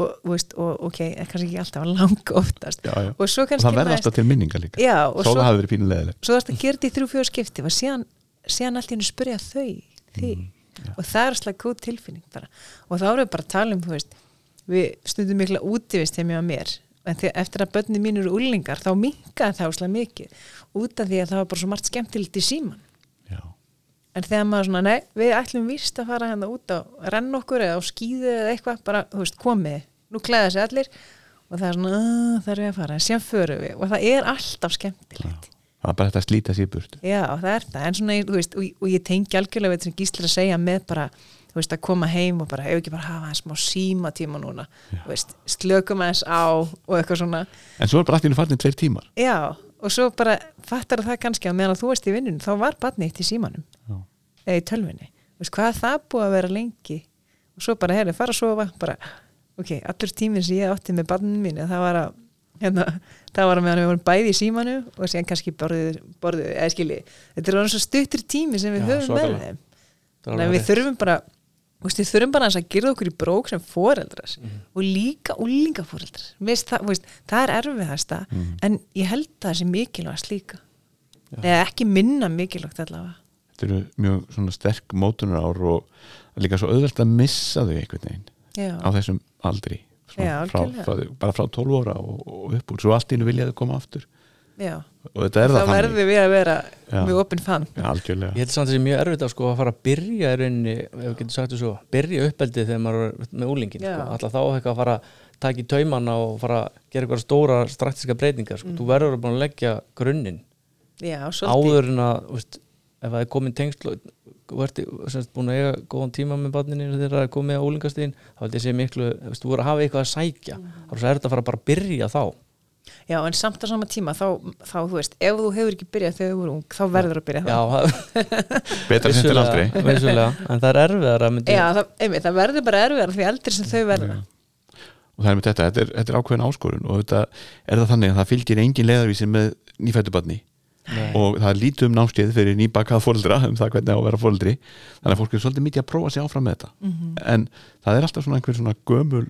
og, veist, og ok, kannski ekki alltaf langa oftast já, já. og, það verður alltaf til minninga líka já, svo, svo, svo þarfst að gera þetta í þrjú fjóðu skipti og síðan, síðan allt í hennu spyrja þau mm -hmm. og það er alltaf góð tilfinning bara. og þá erum við bara að tala um þú veist við stundum mikla útivist hjá mér. En þegar, eftir að börni mín eru úrlingar þá minkaði það úslega mikið. Út af því að það var bara svo margt skemmtilegt í síman Já. en þegar maður svona nei, við ætlum vist að fara hérna út á renn okkur eða á skýðu eða eitthvað bara, þú veist, komið, nú klæða sér allir og það er svona, það er við að fara. Sér förum við og það er alltaf skemmtilegt. Já. það er bara þetta að slíta sér burt Já, það er það, en svona, þú veist og, og ég tengi algjörlega að þú veist, að koma heim og bara, hefur ekki bara hafa eins smá síma tíma núna, þú veist, slökum eins á og eitthvað svona. En svo er bara alltaf farnið tveir tímar. Já, og svo bara fattar það kannski að meðan þú veist í vinnunum, þá var barnið eitt í símanum. Já. eða í tölvinni þú veist, hvað það búið að vera lengi? Og svo bara, herri, fara að sofa bara, ok, allur tíminn sem ég átti með barninu mín, það var að hérna, það var að meðan við vorum bæði í símanu og séðan kannski borðið, borðið eða skilji, þetta er alveg svo stuttur tími sem við Já, höfum með þeim. Nei, við þurfum bara Veist, við þurfum bara að gera okkur í brók sem foreldrar mm og líka úlingaforeldrar það, það er erfiðast mm en ég held að það sé mikilvægast líka. Já. eða ekki minna mikilvægt allavega. Þetta eru mjög sterk mótunar ár og líka svo auðvelt að missa þau einhvern veginn já, á þessum aldri Já, frá, frá, bara frá 12 ára og, og upp úr, svo allt í innu viljaðu koma aftur já. og þetta er þá það verðum við að vera Já. mjög opinn algjörlega Ég held samt að það sé mjög erfitt að sko að fara að byrja í rauninni, ef við getum sagt þessu byrja uppeldið þegar maður er með úlingin sko. alltaf þá eitthvað að fara að taka í taumana og fara að gera eitthvað stóra straktiska breytingar sko. Mm. þú verður að búin að leggja grunninn já, áður en að veist, ef það er komin tengsl og þú ert í- semst búin að eiga góðan tíma með barninu þegar það er komið á úlingastíðin þá held ég sé miklu, veist, þú voru að hafa eitthvað að sækja Mm. þá er svo erfitt að fara bara að byrja þá já, en samt á sama tíma þá, þá þú veist, ef þú hefur ekki byrjað þegar þú voru ung, þá verður að byrja það- betra sem til aldrei. vissulega, en það er erfiðar já, það, einmitt, það verður bara erfiðar því eldri sem þau verða. Og það er með þetta, þetta er, þetta er ákveðin áskorun og þetta er það þannig að það fylgir engin leðarvísi með nýfættubarni Nei. og það er lítið um námskeið fyrir nýbakað fóreldra um það hvernig á að vera fóreldri þannig að fólk er svolítið mikið að prófa sig áfram með þetta. Mhm. en það er alltaf svona einhver svona gömul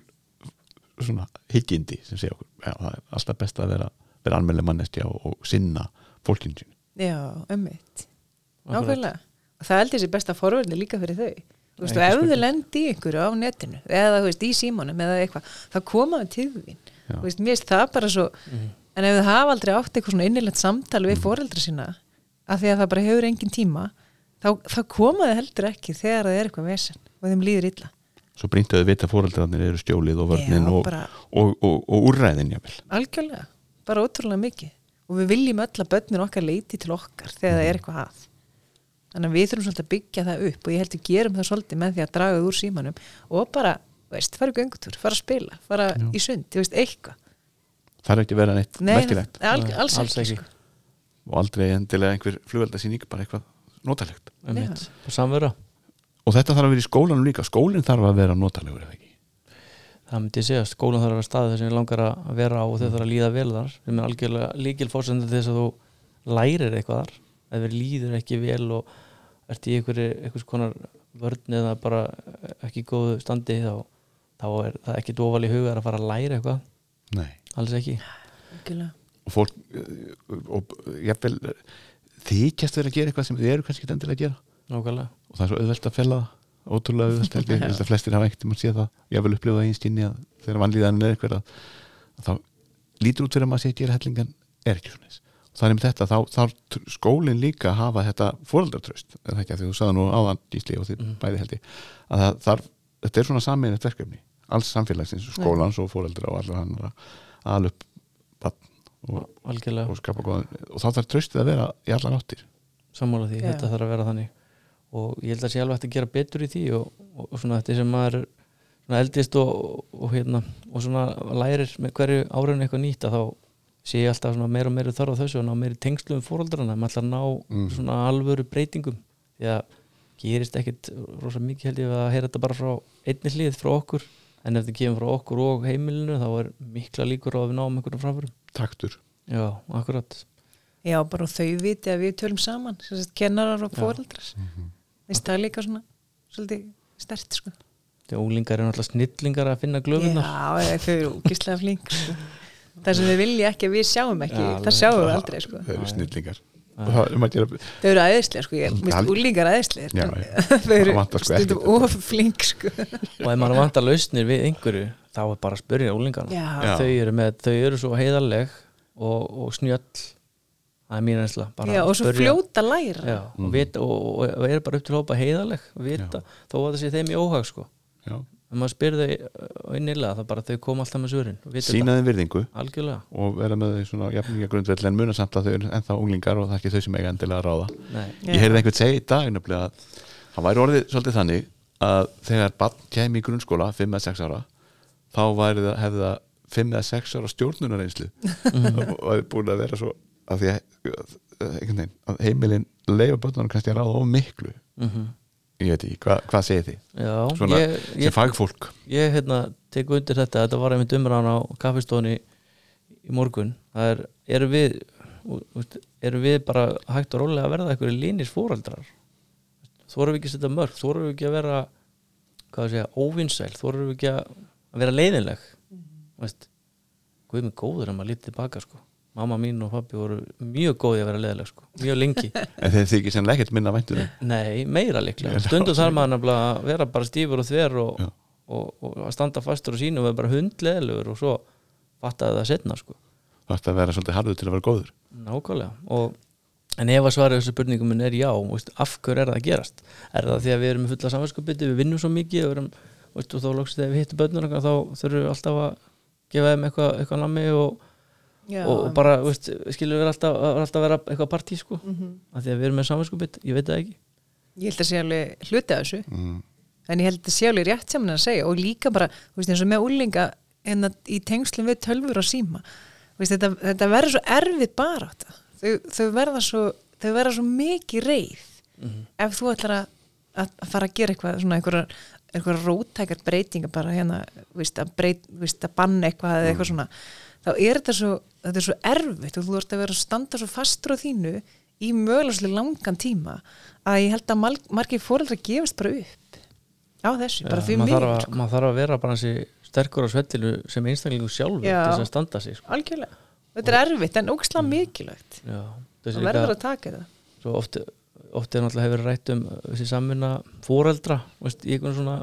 svona hyggjindi sem segja okkur, já, það er alltaf best að vera, vera almennileg mannestja og, og sinna fólkinu sínu. Já, Akkurat. nákvæmlega, og það heldur sér besta forverðni líka fyrir þau. Þú veist, og ef þau lendi einhverju á netinu eða þú veist, í símanum eða eitthvað það komaðu til Já. þú veist, mér finnst það bara svo en ef þau hafa aldrei átt eitthvað svona innilegt samtal við foreldra sína af því að það bara hefur engin tíma þá, þá komaðu heldur ekki þegar það er eitthvað vesen og þeim líður illa svo brýnt að vita fóreldrarnir eru stjólið og vörnin Já, og, bara- og, og, og úrræðin jáfnvel algjörlega, bara ótrúlega mikið. Og við viljum öll að börnin okkar leiti til okkar þegar það er eitthvað að. Þannig að við þurfum svolítið að byggja það upp og ég held að gerum það svolítið með því að draga úr símanum og bara, veist, fara í göngutúr fara að spila, fara Já. í sund ég veist, eitthvað. Það er ekki að vera neitt Nei, merkilegt. al, alls, alls ekki, ekki. Sko. og aldrei endilega einhver flugveldasýning bara eitthvað notalegt. Samvera og þetta þarf að vera í skólanum líka. Skólinn þarf að vera notalegur eða ekki? Það myndi ég segja, skólan þarf að vera staðið sem ég langar að vera á og þau þarf að líða vel þar sem er algjörlega líkil fórsendur þess að þú lærir eitthvað þar. Ef þér líður ekki vel og ert í einhverju, einhvers konar vörn eða bara ekki góðu standi þá, þá er það ekki dóval í huga að fara að læra eitthvað, Nei. alls ekki. Algjörlega. og fólk eh, og jafnvel eh, þykjast vera að gera eitthvað sem þið eru kannski ekki endilega að gera nákvæmlega, og það er svo auðvelt að fella það. Ótrúlega auðvelt ég, held að flestir hafa ekkert um að sé það. Ég vil upplifa það einstinni að þegar vanlíðan er eitthvað að, að þá lítur út fyrir að maður sé að gera hellingan er ekki svona og það er með þetta, þá þarf skólinn líka að hafa þetta fóreldartröst er það ekki? Að því þú sagði nú áðan Gísli og þið Mhm. bæði held ég að það þarf, þetta er svona saminett verkefni. Alls samfélagsins, skólans og fóreldra og allir hann að barn og, og skapa góðan og þá þarf tröstið að vera í allar áttir. Sammála því, Já. þetta þarf að vera þannig og ég held að sé alveg hægt að gera betur í því og, og, og svona þetta sem maður er svona eldist og, og, hérna og svona lærir með hverju árun eitthvað nýtt að þá sé ég alltaf svona meira og meira þarf á þessu og ná meiri tengslu um fóröldrana maður ætla að ná Mhm. svona alvöru breytingum því að gerist ekkit rosa mikið held ég að heyra þetta bara frá einni hlið frá okkur. En ef þetta kemur frá okkur og heimilinu þá er mikla líkur á að við náum einhverjum framförum taktur. Já, akkurat. Já, bara þau viti að við tölum saman kennarar og Já. foreldrar Þess það er líka svona svolítið stert sko. því að úlingar eru náttúrulega snillingar að finna glöfunar Já, þau eru úkislega flink sko. Það sem þau vilja ekki að við sjáum ekki Já, það sjáum við aldrei sko. þau eru snillingar er gera Þau eru æðislega, sko, ég mist úlingar já. þau eru sko stundum ekkert. of flink sko. og ef maður vantar lausnir við einhverju þá er bara að spyrja úlingarna þau eru, með, þau eru svo heiðarleg og, og snjöll það er mín einsla já, og svo fljóta að læra. Já, og, vita, og, og, og eru bara upp til hópa heiðarleg vita, þó að það sé þeim í óhag sko. Já. ef maður spyr þau innilega það bara þau koma alltaf með svörin og vita sína þeim virðingu. Algjörlega. Og vera með þau svona jafninga grundvell en muna samt að þau eru ennþá unglingar og það er ekki þau sem eiga endilega að ráða. Nei. Ég heyrði einhvern segja í dag að það væri orðið svolítið þannig að þegar barn kemi í grunnskóla 5 eða 6 ára þá væri það, hefði það 5 eða 6 ára stjórnunareynslu og hefði búin að vera svo að því að, veginn, að heimilin leifa börnunum kannski að ráða of miklu mm ég veit ekki, hva, hvað segir þið? já, Svona, ég, sem ég, fagfólk ég hérna, tek undir þetta þetta var einmitt umræðan á kaffistóni í morgun það er, eru við eru við bara hægt og rólega að verða eitthvað línir fóreldrar þórum við ekki að setja mörg þórum við ekki að vera hvað að segja, óvinnsæl þórum við ekki að vera leiðinleg mm. veist, guð með góður að maður lítið tilbaka sko. Mamma mín og pappi voru mjög góði að vera leðileg sko, mjög lengi. En þeir þykir sennilega ekkert minna væntur nei, meira líklega, Já, stundum þarf maður að vera bara stífur og þver og, og, og, að standa fastur og sínu og vera bara hundleðilegur og svo fattaði það setna sko. Það að vera svolítið harður til að vera góður. Nákvæmlega. Og, En ef að svara þessu spurningum minn er já af hverju er það að gerast? Er það því að við erum fulla samverðskapiti, við vinnum svo mikið og, erum, veist, og þá lóksist þegar við hittum börnur þá þurfum við alltaf að gefa þeim eitthvað, eitthvað og, og, bara veist, skilur við alltaf, alltaf vera eitthvað partí sko. Mhm. af því að við erum með samverðskapiti, ég veit það ekki. Ég held að sé alveg hluti af þessu. Mm. en ég held að sé alveg rétt saman að segja. Og líka bara, þú veist, eins og með úlinga en að í tengslum við tölfur og síma. Þú veist, þetta, þetta verður svo erfið bara þau, þau verða svo þau verða svo mikið reið ef þú ætlar að, að fara að gera eitthvað svona einhverjar einhverjar rótækar breytingar bara hérna þú veist, að, breyt, þú veist, að banna eitthvað eða eitthvað svona þá er þetta svo, þetta er svo erfitt og þú ert að vera að standa svo fastur á þínu í mögulega svo langan tíma að ég held að margir fóreldra gefast bara upp á þessu, bara að, sko. maður þarf að vera bara hansi sterkur á svellinu sem einstaklingu sjálfur þess að standa sig sko. algjörlega, þetta er erfitt en ógislega mikilvægt Já, þessi það verður að taka það svo oft, oft er náttúrulega hefur rætt um þessi samvinna fóreldra veist, í einhvern svona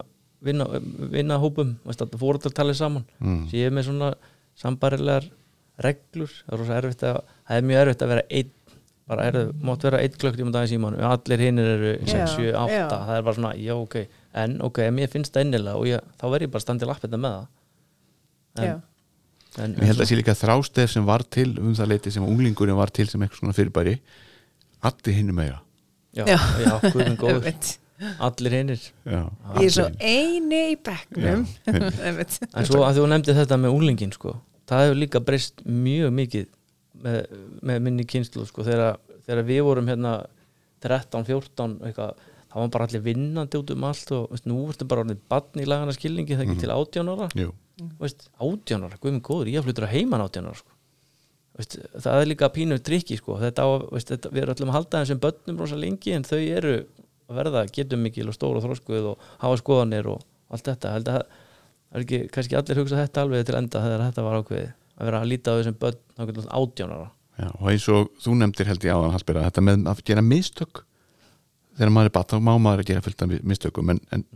vinna, vinna hópum, veist, að fóreldra talið saman Mm. sem ég er með svona sambarilegar reglur það er, rosa erfitt að, það er mjög erfitt að vera einn bara er, mátt vera einn klökkt í daginn síman allir hinnir eru 6, Já, 7, 8 já. það er bara svona, já ok en ok, ef mér finnst það innilega og ég, þá verð ég bara standið lappið með það Já. en, en, ég held að sé líka þrástef sem var til um það leiti sem unglingurinn var til sem eitthvað svona fyrirbæri allir hinnum eiga já, Já. já, guðum góður. allir hinnir ég er svo allir. eini í bekknum. En svo að þú nefndi þetta með úlingin sko, það hefur líka breyst mjög mikið með, með minni kynslu sko, þegar, þegar við vorum hérna 13, 14 eitthvað, þá var bara allir vinnandi út um allt og veist, nú ertu bara orðið bann í lagana skilningi það ekki til 18 ára Jú. veist, 18 ára, guð minn góður, ég flyttur að heiman 18 ára sko. veist, það er líka pínu trikki sko. þetta á, veist, þetta, við erum öllum að halda þessum börnum rosa lengi en þau eru að verða getum mikil og stór og þróskuð og hafa skoðanir og allt þetta. Held að það er ekki, kannski allir hugsa þetta alveg til enda þegar þetta var ákveðið að vera að líta á þessum börn þá getur þetta 18 ára. Já, og eins og þú nefndir held ég áðan Hallbera, þetta með að gera mistök. Þegar maður er bat, þá má maður að gera fullt af mistökum en, en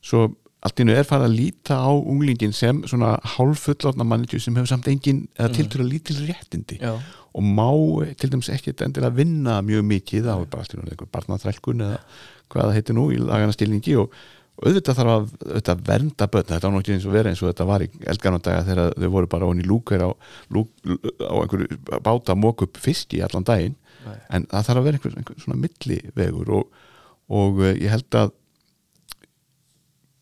svo allt nú er farið að líta á unglingin sem svona hálfullorna mannitju sem hefur samt engin eða tiltur að lítil réttindi. Já, og má til dæmis ekkit endilega vinna mjög mikið á í barnaþrælkun eða hvað það heitir nú í lagana stilningi og, og auðvitað þarf að auðvitað vernda börn, þetta á náttúrulega eins og vera eins og þetta var í eldgarnadaga þegar þau voru bara onni lúkar á, lúk, á einhverju báta að móka upp fiski allan daginn Nei. en það þarf að vera einhver, einhver svona millivegur og, og eh, ég held að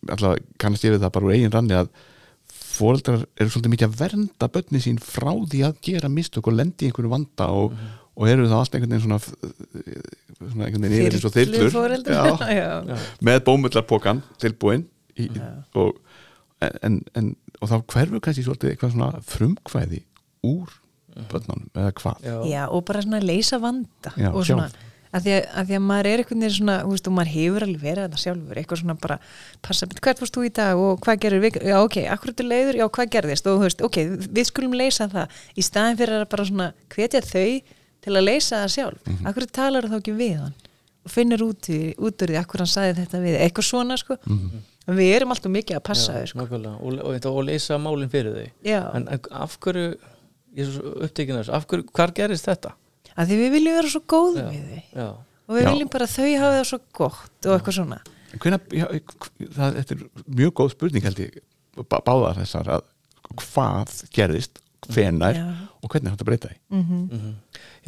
alltaf kannast ég við það bara úr eigin ranni að fóreldrar eru svolítið mikið að vernda börni sín frá því að gera mistök og lendi í einhverju vanda og, og eru það allt einhvern veginn svona, svona einhvern veginn yfir eins og já, með bómullarpokan tilbúin í, Já. og, en, en, og þá hverfur kannski svolítið eitthvað svona frumkvæði úr börnunum eða hvað? Já, Já, og bara svona leysa vanda Já, og svona, sjálf. Að því að, að því að maður er einhvern veginn svona, þú veist, og maður hefur alveg verið þetta sjálfur, eitthvað svona bara passa, bet, hvert fórst þú í dag og hvað gerir við? Já, ok, akkur þú leiður, já, hvað gerðist? Og þú veist, ok, við skulum leysa það í staðin fyrir að bara svona hvetja þau til að leysa það sjálf. Mm. -hmm. akkur talar þá ekki við hann og finnir út, í, út úr því, akkur hann sagði þetta við eitthvað svona, sko. Mhm. en við erum alltaf mikið að passa þau, sko. nákvæmlega. og, og, og, og leysa málinn fyrir þau já, en af hverju ég er svo upptekinn þetta? að því við viljum vera svo góð Já, við þau. já, og við Já. viljum bara þau hafa það svo gott og eitthvað svona. Hvenær, já, það, þetta er mjög góð spurning held ég bá- báðar þessar að hvað gerðist, hvenær Já. og hvernig hægt að breyta því? Mm mm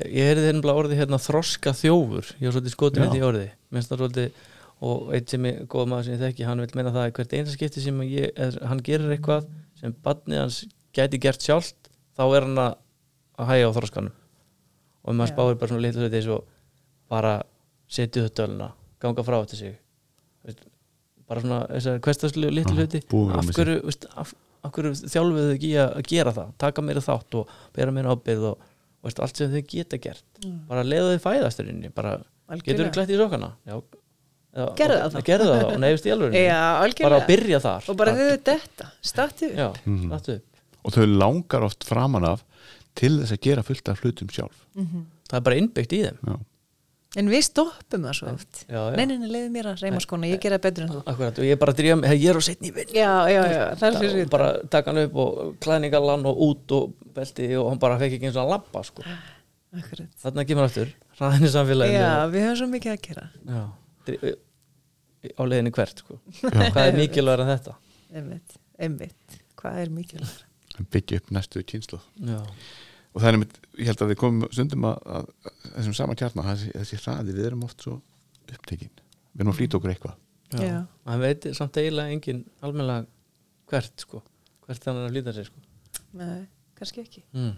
ég, ég heyrði hérna orðið hérna þroska þjófur. Ég var svolítið skotin Já. í því orði. Minnst það svolítið og eitt sem ég, góð maður sem ég þekki hann vil meina það að hvert einasta skipti sem ég, eða hann gerir eitthvað sem badnið hans gæti gert sjálft þá er hann að að hægja á þroskanum og maður spáir bara svona litlu hluti eins og bara setja upp döluna ganga frá þetta sig. Veist, bara svona þessar hverstaslu litlu hluti. af hverju, veist, af, af hverju þjálfuðu þau ekki að, gera það? Taka meira þátt og bera meira ábyrð og veist, allt sem þau geta gert. Bara leiða þau fæðast þérinni bara getur þau klætt í sokkana? Já, Gerðu það þá. gerðu það þá, nefnist í alveg Já, bara að byrja þar. Og bara þau þetta, statu já, Mhm. stattu upp. Og þau langar oft framan af til þess að gera fullt af hlutum sjálf. Það er bara innbyggt í þeim. Já, en við stoppum það svo oft. já, já. nei, nei, nei, leiðu mér að reyma skona, ég gera betur en þú. Akkurat, og ég er bara að drífa mig, ég er á setni já, já, já, það er fyrir bara taka hann upp og klæðningalann og út og belti og hann bara fekk ekki eins og hann lappa sko. Akkurat. þarna kemur aftur, í samfélaginu. Já, við höfum svo mikið að gera. Á leiðinu hvert sko. hvað er mikilvægur en þetta? Einmitt, einmitt, hvað er mikilvægt byggja upp næstu kynslu Já, og það er einmitt, ég held að við komum stundum að, að, að þessum sama kjarnar þessi, þessi hraði, við erum oft svo upptekin. Við erum að flýta okkur eitthvað. Já. Hann veit samt eiginlega engin almennilega hvert sko. hvert hann er að líta sér sko. nei, kannski ekki. Mm.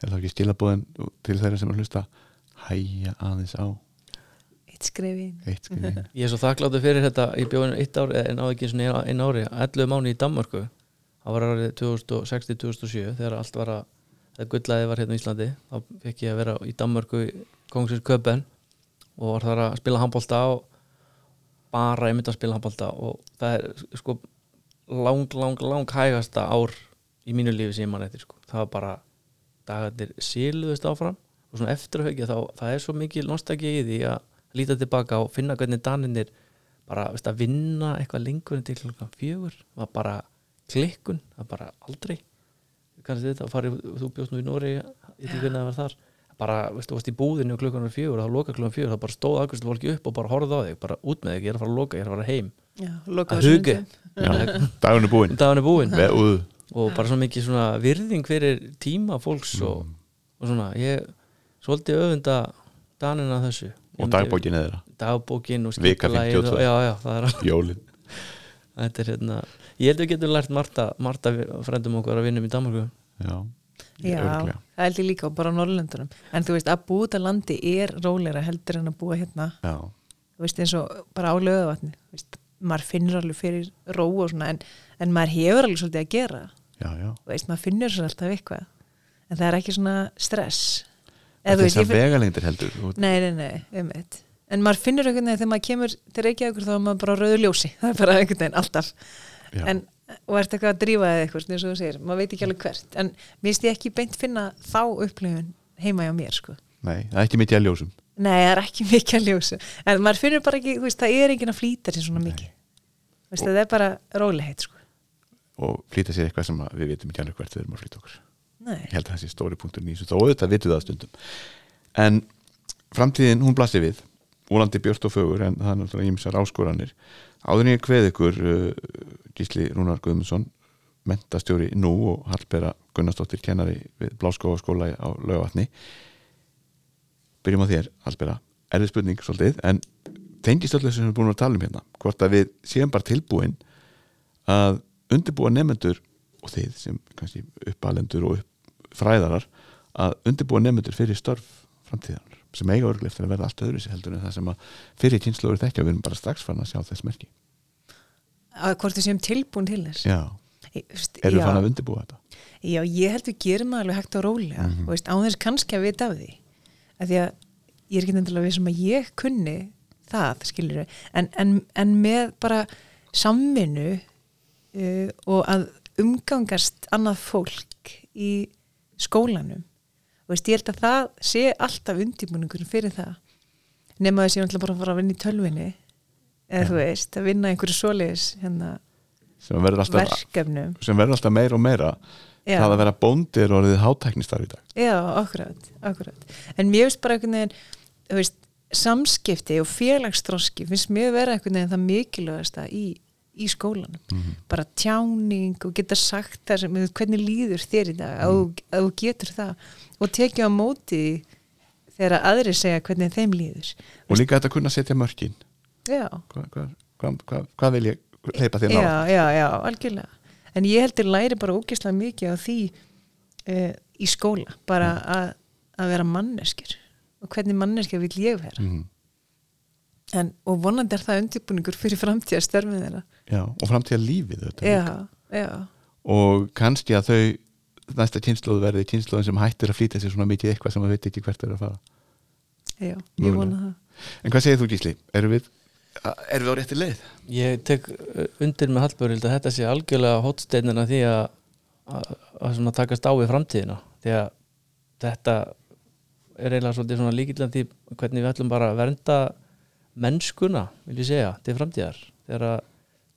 er það ekki skilabóðin til þeirra sem er hlusta? Hæja aðeins á. Eitt skrefin eitt skrifin Ég er svo þakkláttu fyrir þetta. Ég bjóði eitt ár, sinni einu ári 11 mánu í Danmörku það var árið 2006-2007 þegar allt var að þegar gullaði var hérna í Íslandi þá fekk ég að vera í Danmörku í Kongsins Köpen og var þar að spila handbólta og bara einmitt að spila handbólta og það er sko lang, lang, lang hægasta ár í mínu lífi sem ég mann eftir sko. það var bara dagarnir síluðust áfram og svona eftirhaugja þá það er svo mikil nostalgi í því að líta tilbaka og finna hvernig daninir bara veist, að vinna eitthvað lengur en til klokkan fjögur var bara klikkun, það var bara aldrei. Kannski þetta, farið, þú bjóst nú í Nóri ekki hvernig það var þar. Bara, veistu, þú varst í búðinu og klukkan var fjögur og þá loka klukkan fjögur, það bara stóð aðgjörslu fólki upp og bara horfði á þig, bara út með þig, ég er að fara að loka ég er að fara heim, já, að huga dagun er búinn. Dagan er úð. og bara svona mikið svona virðing fyrir tíma fólks og, Mm. og svona, ég svolítið öfunda danina þessu. Og dagbókin eða dagbókin og Vika skipulagið þetta er hérna, ég held að við getum lært Marta, Marta frendum okkur að vinnum í Danmarku já, já, það held ég líka og bara á Norrlöndunum en þú veist, að út að landi er róleira heldur en að búa hérna. Já, þú veist, eins og bara á veist, maður finnur alveg fyrir ró og svona, en, en maður hefur alveg svolítið að gera. Já, já. þú veist, maður finnur sér alltaf eitthvað. En það er ekki svona stress. Þetta þú er veist, þess ég að finn- vegalengdir heldur Nei, nei, nei, um eitt En maður finnur einhvern veginn þegar maður kemur til Reykjavíkur þá er maður bara á rauðu ljósi. Það er bara einhvern veginn alltaf. En, og ert eitthvað að drífa eða eitthvað eins og þú segir, maður veit ekki alveg hvert. En mér finnst ég ekki beint finna þá upplifun heima hjá mér sko. Nei, það er ekki mikið að ljósum. Nei, það er ekki mikið að ljósa en maður finnur bara ekki, veist, það er enginn að flýta sér svona mikið. Þú veist, það er bara rólegheit sko. Og flýta sér eitthvað sem við vitum ekki alveg hvert við erum að flýta okkur. Nei, ég held að það sé stóri punktur nýsum þó auðvitað vitum við það stundum. En framtíðin hún blasir við úlandi björt og fögur en það er náttúrulega ímsar áskoranir. Áður ég kveð ykkur uh, Gísli Rúnar Guðmundsson mentastjóri nú og Hallbera Gunnarsdóttir kennari við Bláskófaskóla á Laugatni byrjum á þér Hallbera. Erfið spurning svolítið en tengist öllu sem við erum búin að tala um hérna hvort að við séum bara tilbúin að undirbúa nefnendur og þið sem kannski uppalendur og upp fræðarar að undirbúa nefnendur fyrir störf framtíðanar sem eiga örglega eftir að verða allt öðru sér heldur en það sem að fyrir kynslu eru þekkja. Við erum bara strax farin að sjá þess merki. Að hvort við séum tilbúin til þess? Já, erum við farin að undirbúa þetta? Já, ég held við gerum það alveg hægt og rólega. Mhm. og veist, á þess kannski að vita af því. Að því að ég er ekki endilega við sem að ég kunni það, skilur en, en, en með bara samvinnu uh, og að umgangast annað fólk í skólanum veist, ég held að það sé alltaf undirbúningur fyrir það nema þess að ég náttúrulega bara að fara að vinna í tölvinni eða Já. þú veist, að vinna einhverju svoleiðis hérna, sem verður alltaf, alltaf meira og meira Já. það að vera bóndir og orðið hátæknistar í dag Já, akkurat, akkurat. En mér finnst bara einhvern veginn, veist, samskipti og félagsþroski finnst mér vera einhvern veginn það mikilvægasta í, í skólanum. Mhm. Bara tjáning og geta sagt það sem, hvernig líður þér í dag, að þú- að þú getur það og tekið á móti þegar aðri segja hvernig þeim líður. og líka þetta að kunna setja mörkin Já, hvað, hvað, hvað, hvað vil ég hleypa þér já, ná já, já, algjörlega. En ég heldur læri bara ógeðslega mikið á því uh, í skóla, bara að, að vera manneskir og hvernig manneskir vil ég vera. mm. En, og vonandi er það undirbúningur fyrir framtíða störfið þeirra. já, og framtíða lífið. Já, já, og kannski að þau næsta kynnslóð verði kynnslóðin sem hættir að flýta sér svona mikið eitthvað sem maður veit ekki hvert er að fara já, ég vona það. en hvað segir þú Gísli? Erum við, erum við á rétti leið? ég tek uh, undir með Hallbjörn að þetta sé algjörlega hotsteinina því að að, að svona takast á við framtíðina því að þetta er eiginlega svolítið svona líkilega því hvernig við ætlum bara að vernda mennskuna, vil ég segja, til framtíðar. Þegar að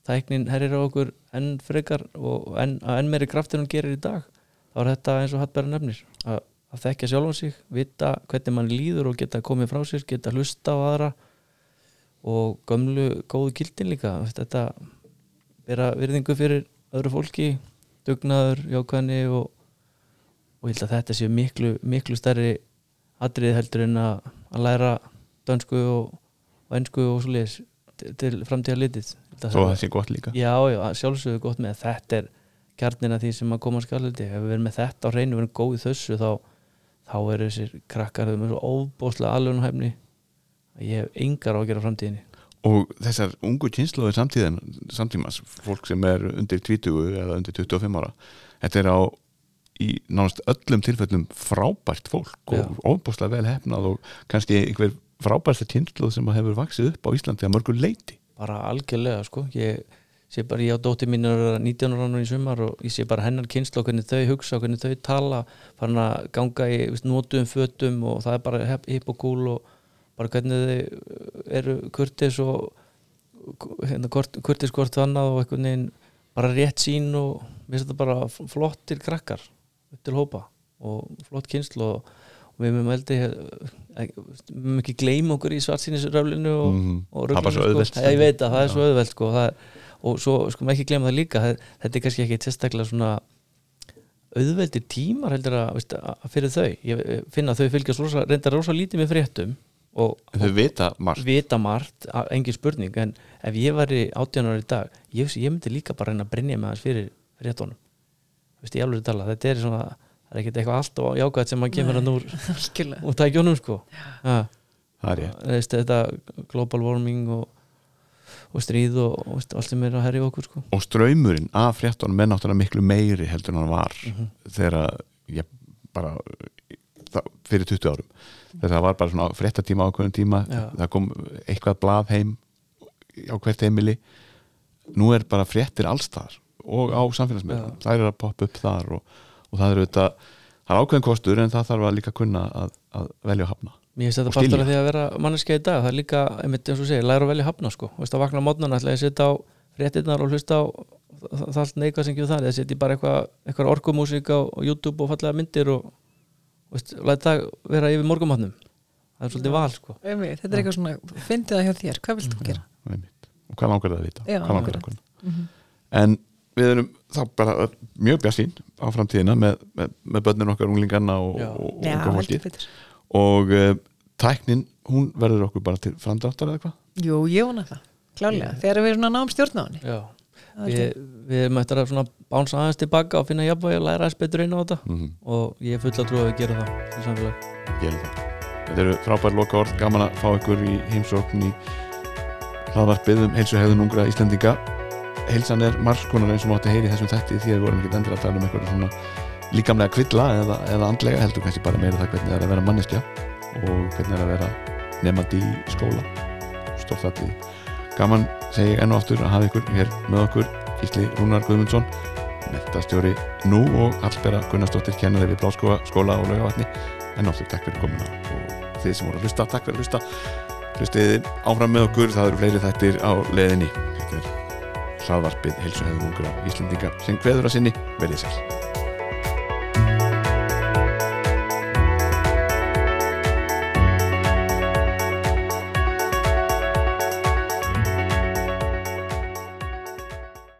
tæknin herrir á okkur enn frekar og enn, enn meiri kraft en hún gerir í dag þá er þetta eins og hattbæra nefnir að, að þekkja sjálfan sig, vita hvernig mann líður og geta komið frá sér, geta hlusta á aðra og gömlu góðu gildin líka. Þetta vera virðingu fyrir öðru fólki dugnaður, jákvæðni og, og ég held að þetta séu miklu, miklu stærri atrið heldur en að, að læra dönsku og, og ennsku og svo leiðis til, framtíða litið. Svo það sé gott líka. Já, já, sjálfsögðu gott með þetta er kjarnina því sem að koma skalandi ef við erum með þetta á reynu, við erum góð í þessu þá, þá eru þessir krakkar þau með svo óbóðslega alvegunhæfni að ég hef engar á að gera framtíðinni. Og þessar ungu kynsluður samtíðin samtímas, fólk sem er undir 20 eða undir 25 ára þetta er á í nánast öllum tilfellum frábært fólk Já. og óbúslega vel hefnað og kannski einhver frábærsta kynsluð sem hefur vaksið upp á Íslandi að mörgur leiti bara algjörlega sko. Ég sé bara, ég á dóttir mín er að vera 19 ára í sumar og ég sé bara hennar kynslu og hvernig þau hugsa hvernig þau tala farin að ganga í veist, notuðum fötum og það er bara hip og cool og bara hvernig þau eru kurtis og hérna, kurtis hvort annað og einhvern veginn bara rétt sín og mér finnst þetta bara flottir krakkar upp til hópa og flott kynslu og, og við mögum við mögum ekki gleyma okkur í svartsýnisröflinu og, Mhm. og Það er bara svo ruglinu, auðvelt sko. ég veit að það er svo auðvelt sko. það og svo sko maður ekki gleyma það líka það, þetta er kannski ekki sérstaklega svona auðveldir tímar heldur að, veist, að fyrir þau ég finna að þau fylgjast rosa, reyndar rosa lítið með fréttum og, þau vita margt vita margt, engin spurning en ef ég væri 18 ára í dag ég, ég myndi líka bara reyna að brinja með hans fyrir fréttónum veist, ég alveg tala, þetta er svona það er ekkert eitthvað allt og jákvæmt sem maður kemur hann úr, úr tækjónum sko. Þetta global warming og, og stríð og, og allt sem er að herja okkur sko. Og ströymurinn af fréttunum er náttúrulega miklu meiri heldur en hann var Mhm. þegar ég bara það, fyrir 20 árum. Þegar það var bara svona fréttatíma á ákveðin tíma Já. það kom eitthvað blað heim á hvert heimili. Nú er bara fréttir allstaðar og á samfélagsmiðlum, þær eru að poppa upp þar og, og það eru þetta það er ákveðin kostur en það þarf að líka kunna að, að velja að hafna. Mér finnst Og þetta partur af því að vera manneskja í dag. Það er líka, einmitt eins og segir, læra að velja hafna sko. Veist að vakna á mótnana, ætla ég að setja á fréttinnar og hlusta á það, það allt neikvað sem ekki það, eða setja bara eitthvað, eitthvað orkumúsík á, YouTube og fallega myndir og veist, læta það vera yfir morgumatnum það er svolítið val sko. Einmitt, þetta er eitthvað svona, fyndi það hjá þér. Hvað vilt þú gera? Einmitt. og hvað langar það að vita? Já, hvað langar það að kunna? En við erum þá bara mjög bjarsýn á framtíðina með, með, með börnin okkar unglingarna og, og, og heldur fólkið. betur. Og uh, tæknin, hún verður okkur bara til framdráttar eða hvað Jú, ég vona það, klálega, þegar við erum svona náum stjórn á henni Já, Það við, við erum eftir að svona bánsa aðeins tilbaka og finna jafnvægi að læra aðeins betur inn á þetta. Mm -hmm. og ég er full að trúa að við gerum það í samfélag þetta eru frábær loka orð gaman að fá ykkur í heimsókn í hlaðvarpið um heilsuhegðun ungra Íslendinga heilsan er margskonar eins og mátti heyri þessum þætti því að við vorum ekki endur að tala um eitthvað svona líkamlega kvilla eða, eða andlega heldur kannski bara meira það hvernig það er að vera manneskja og hvernig það er að vera nefandi í skóla. Stórþattið gaman segi enn og aftur að hafa ykkur hér með okkur Gísli Rúnar Guðmundsson mentastjóri nú og Hallbera Gunnarsdóttir kennari við Bláskóla skóla og laugavatni en aftur takk fyrir komuna og þið sem voru að hlusta, takk fyrir að hlusta. Hlustiði áfram með okkur, það eru fleiri þættir á leðinni hlaðvarpið heilsuhefðungra Íslendinga sem kveður að sinni, verðið sér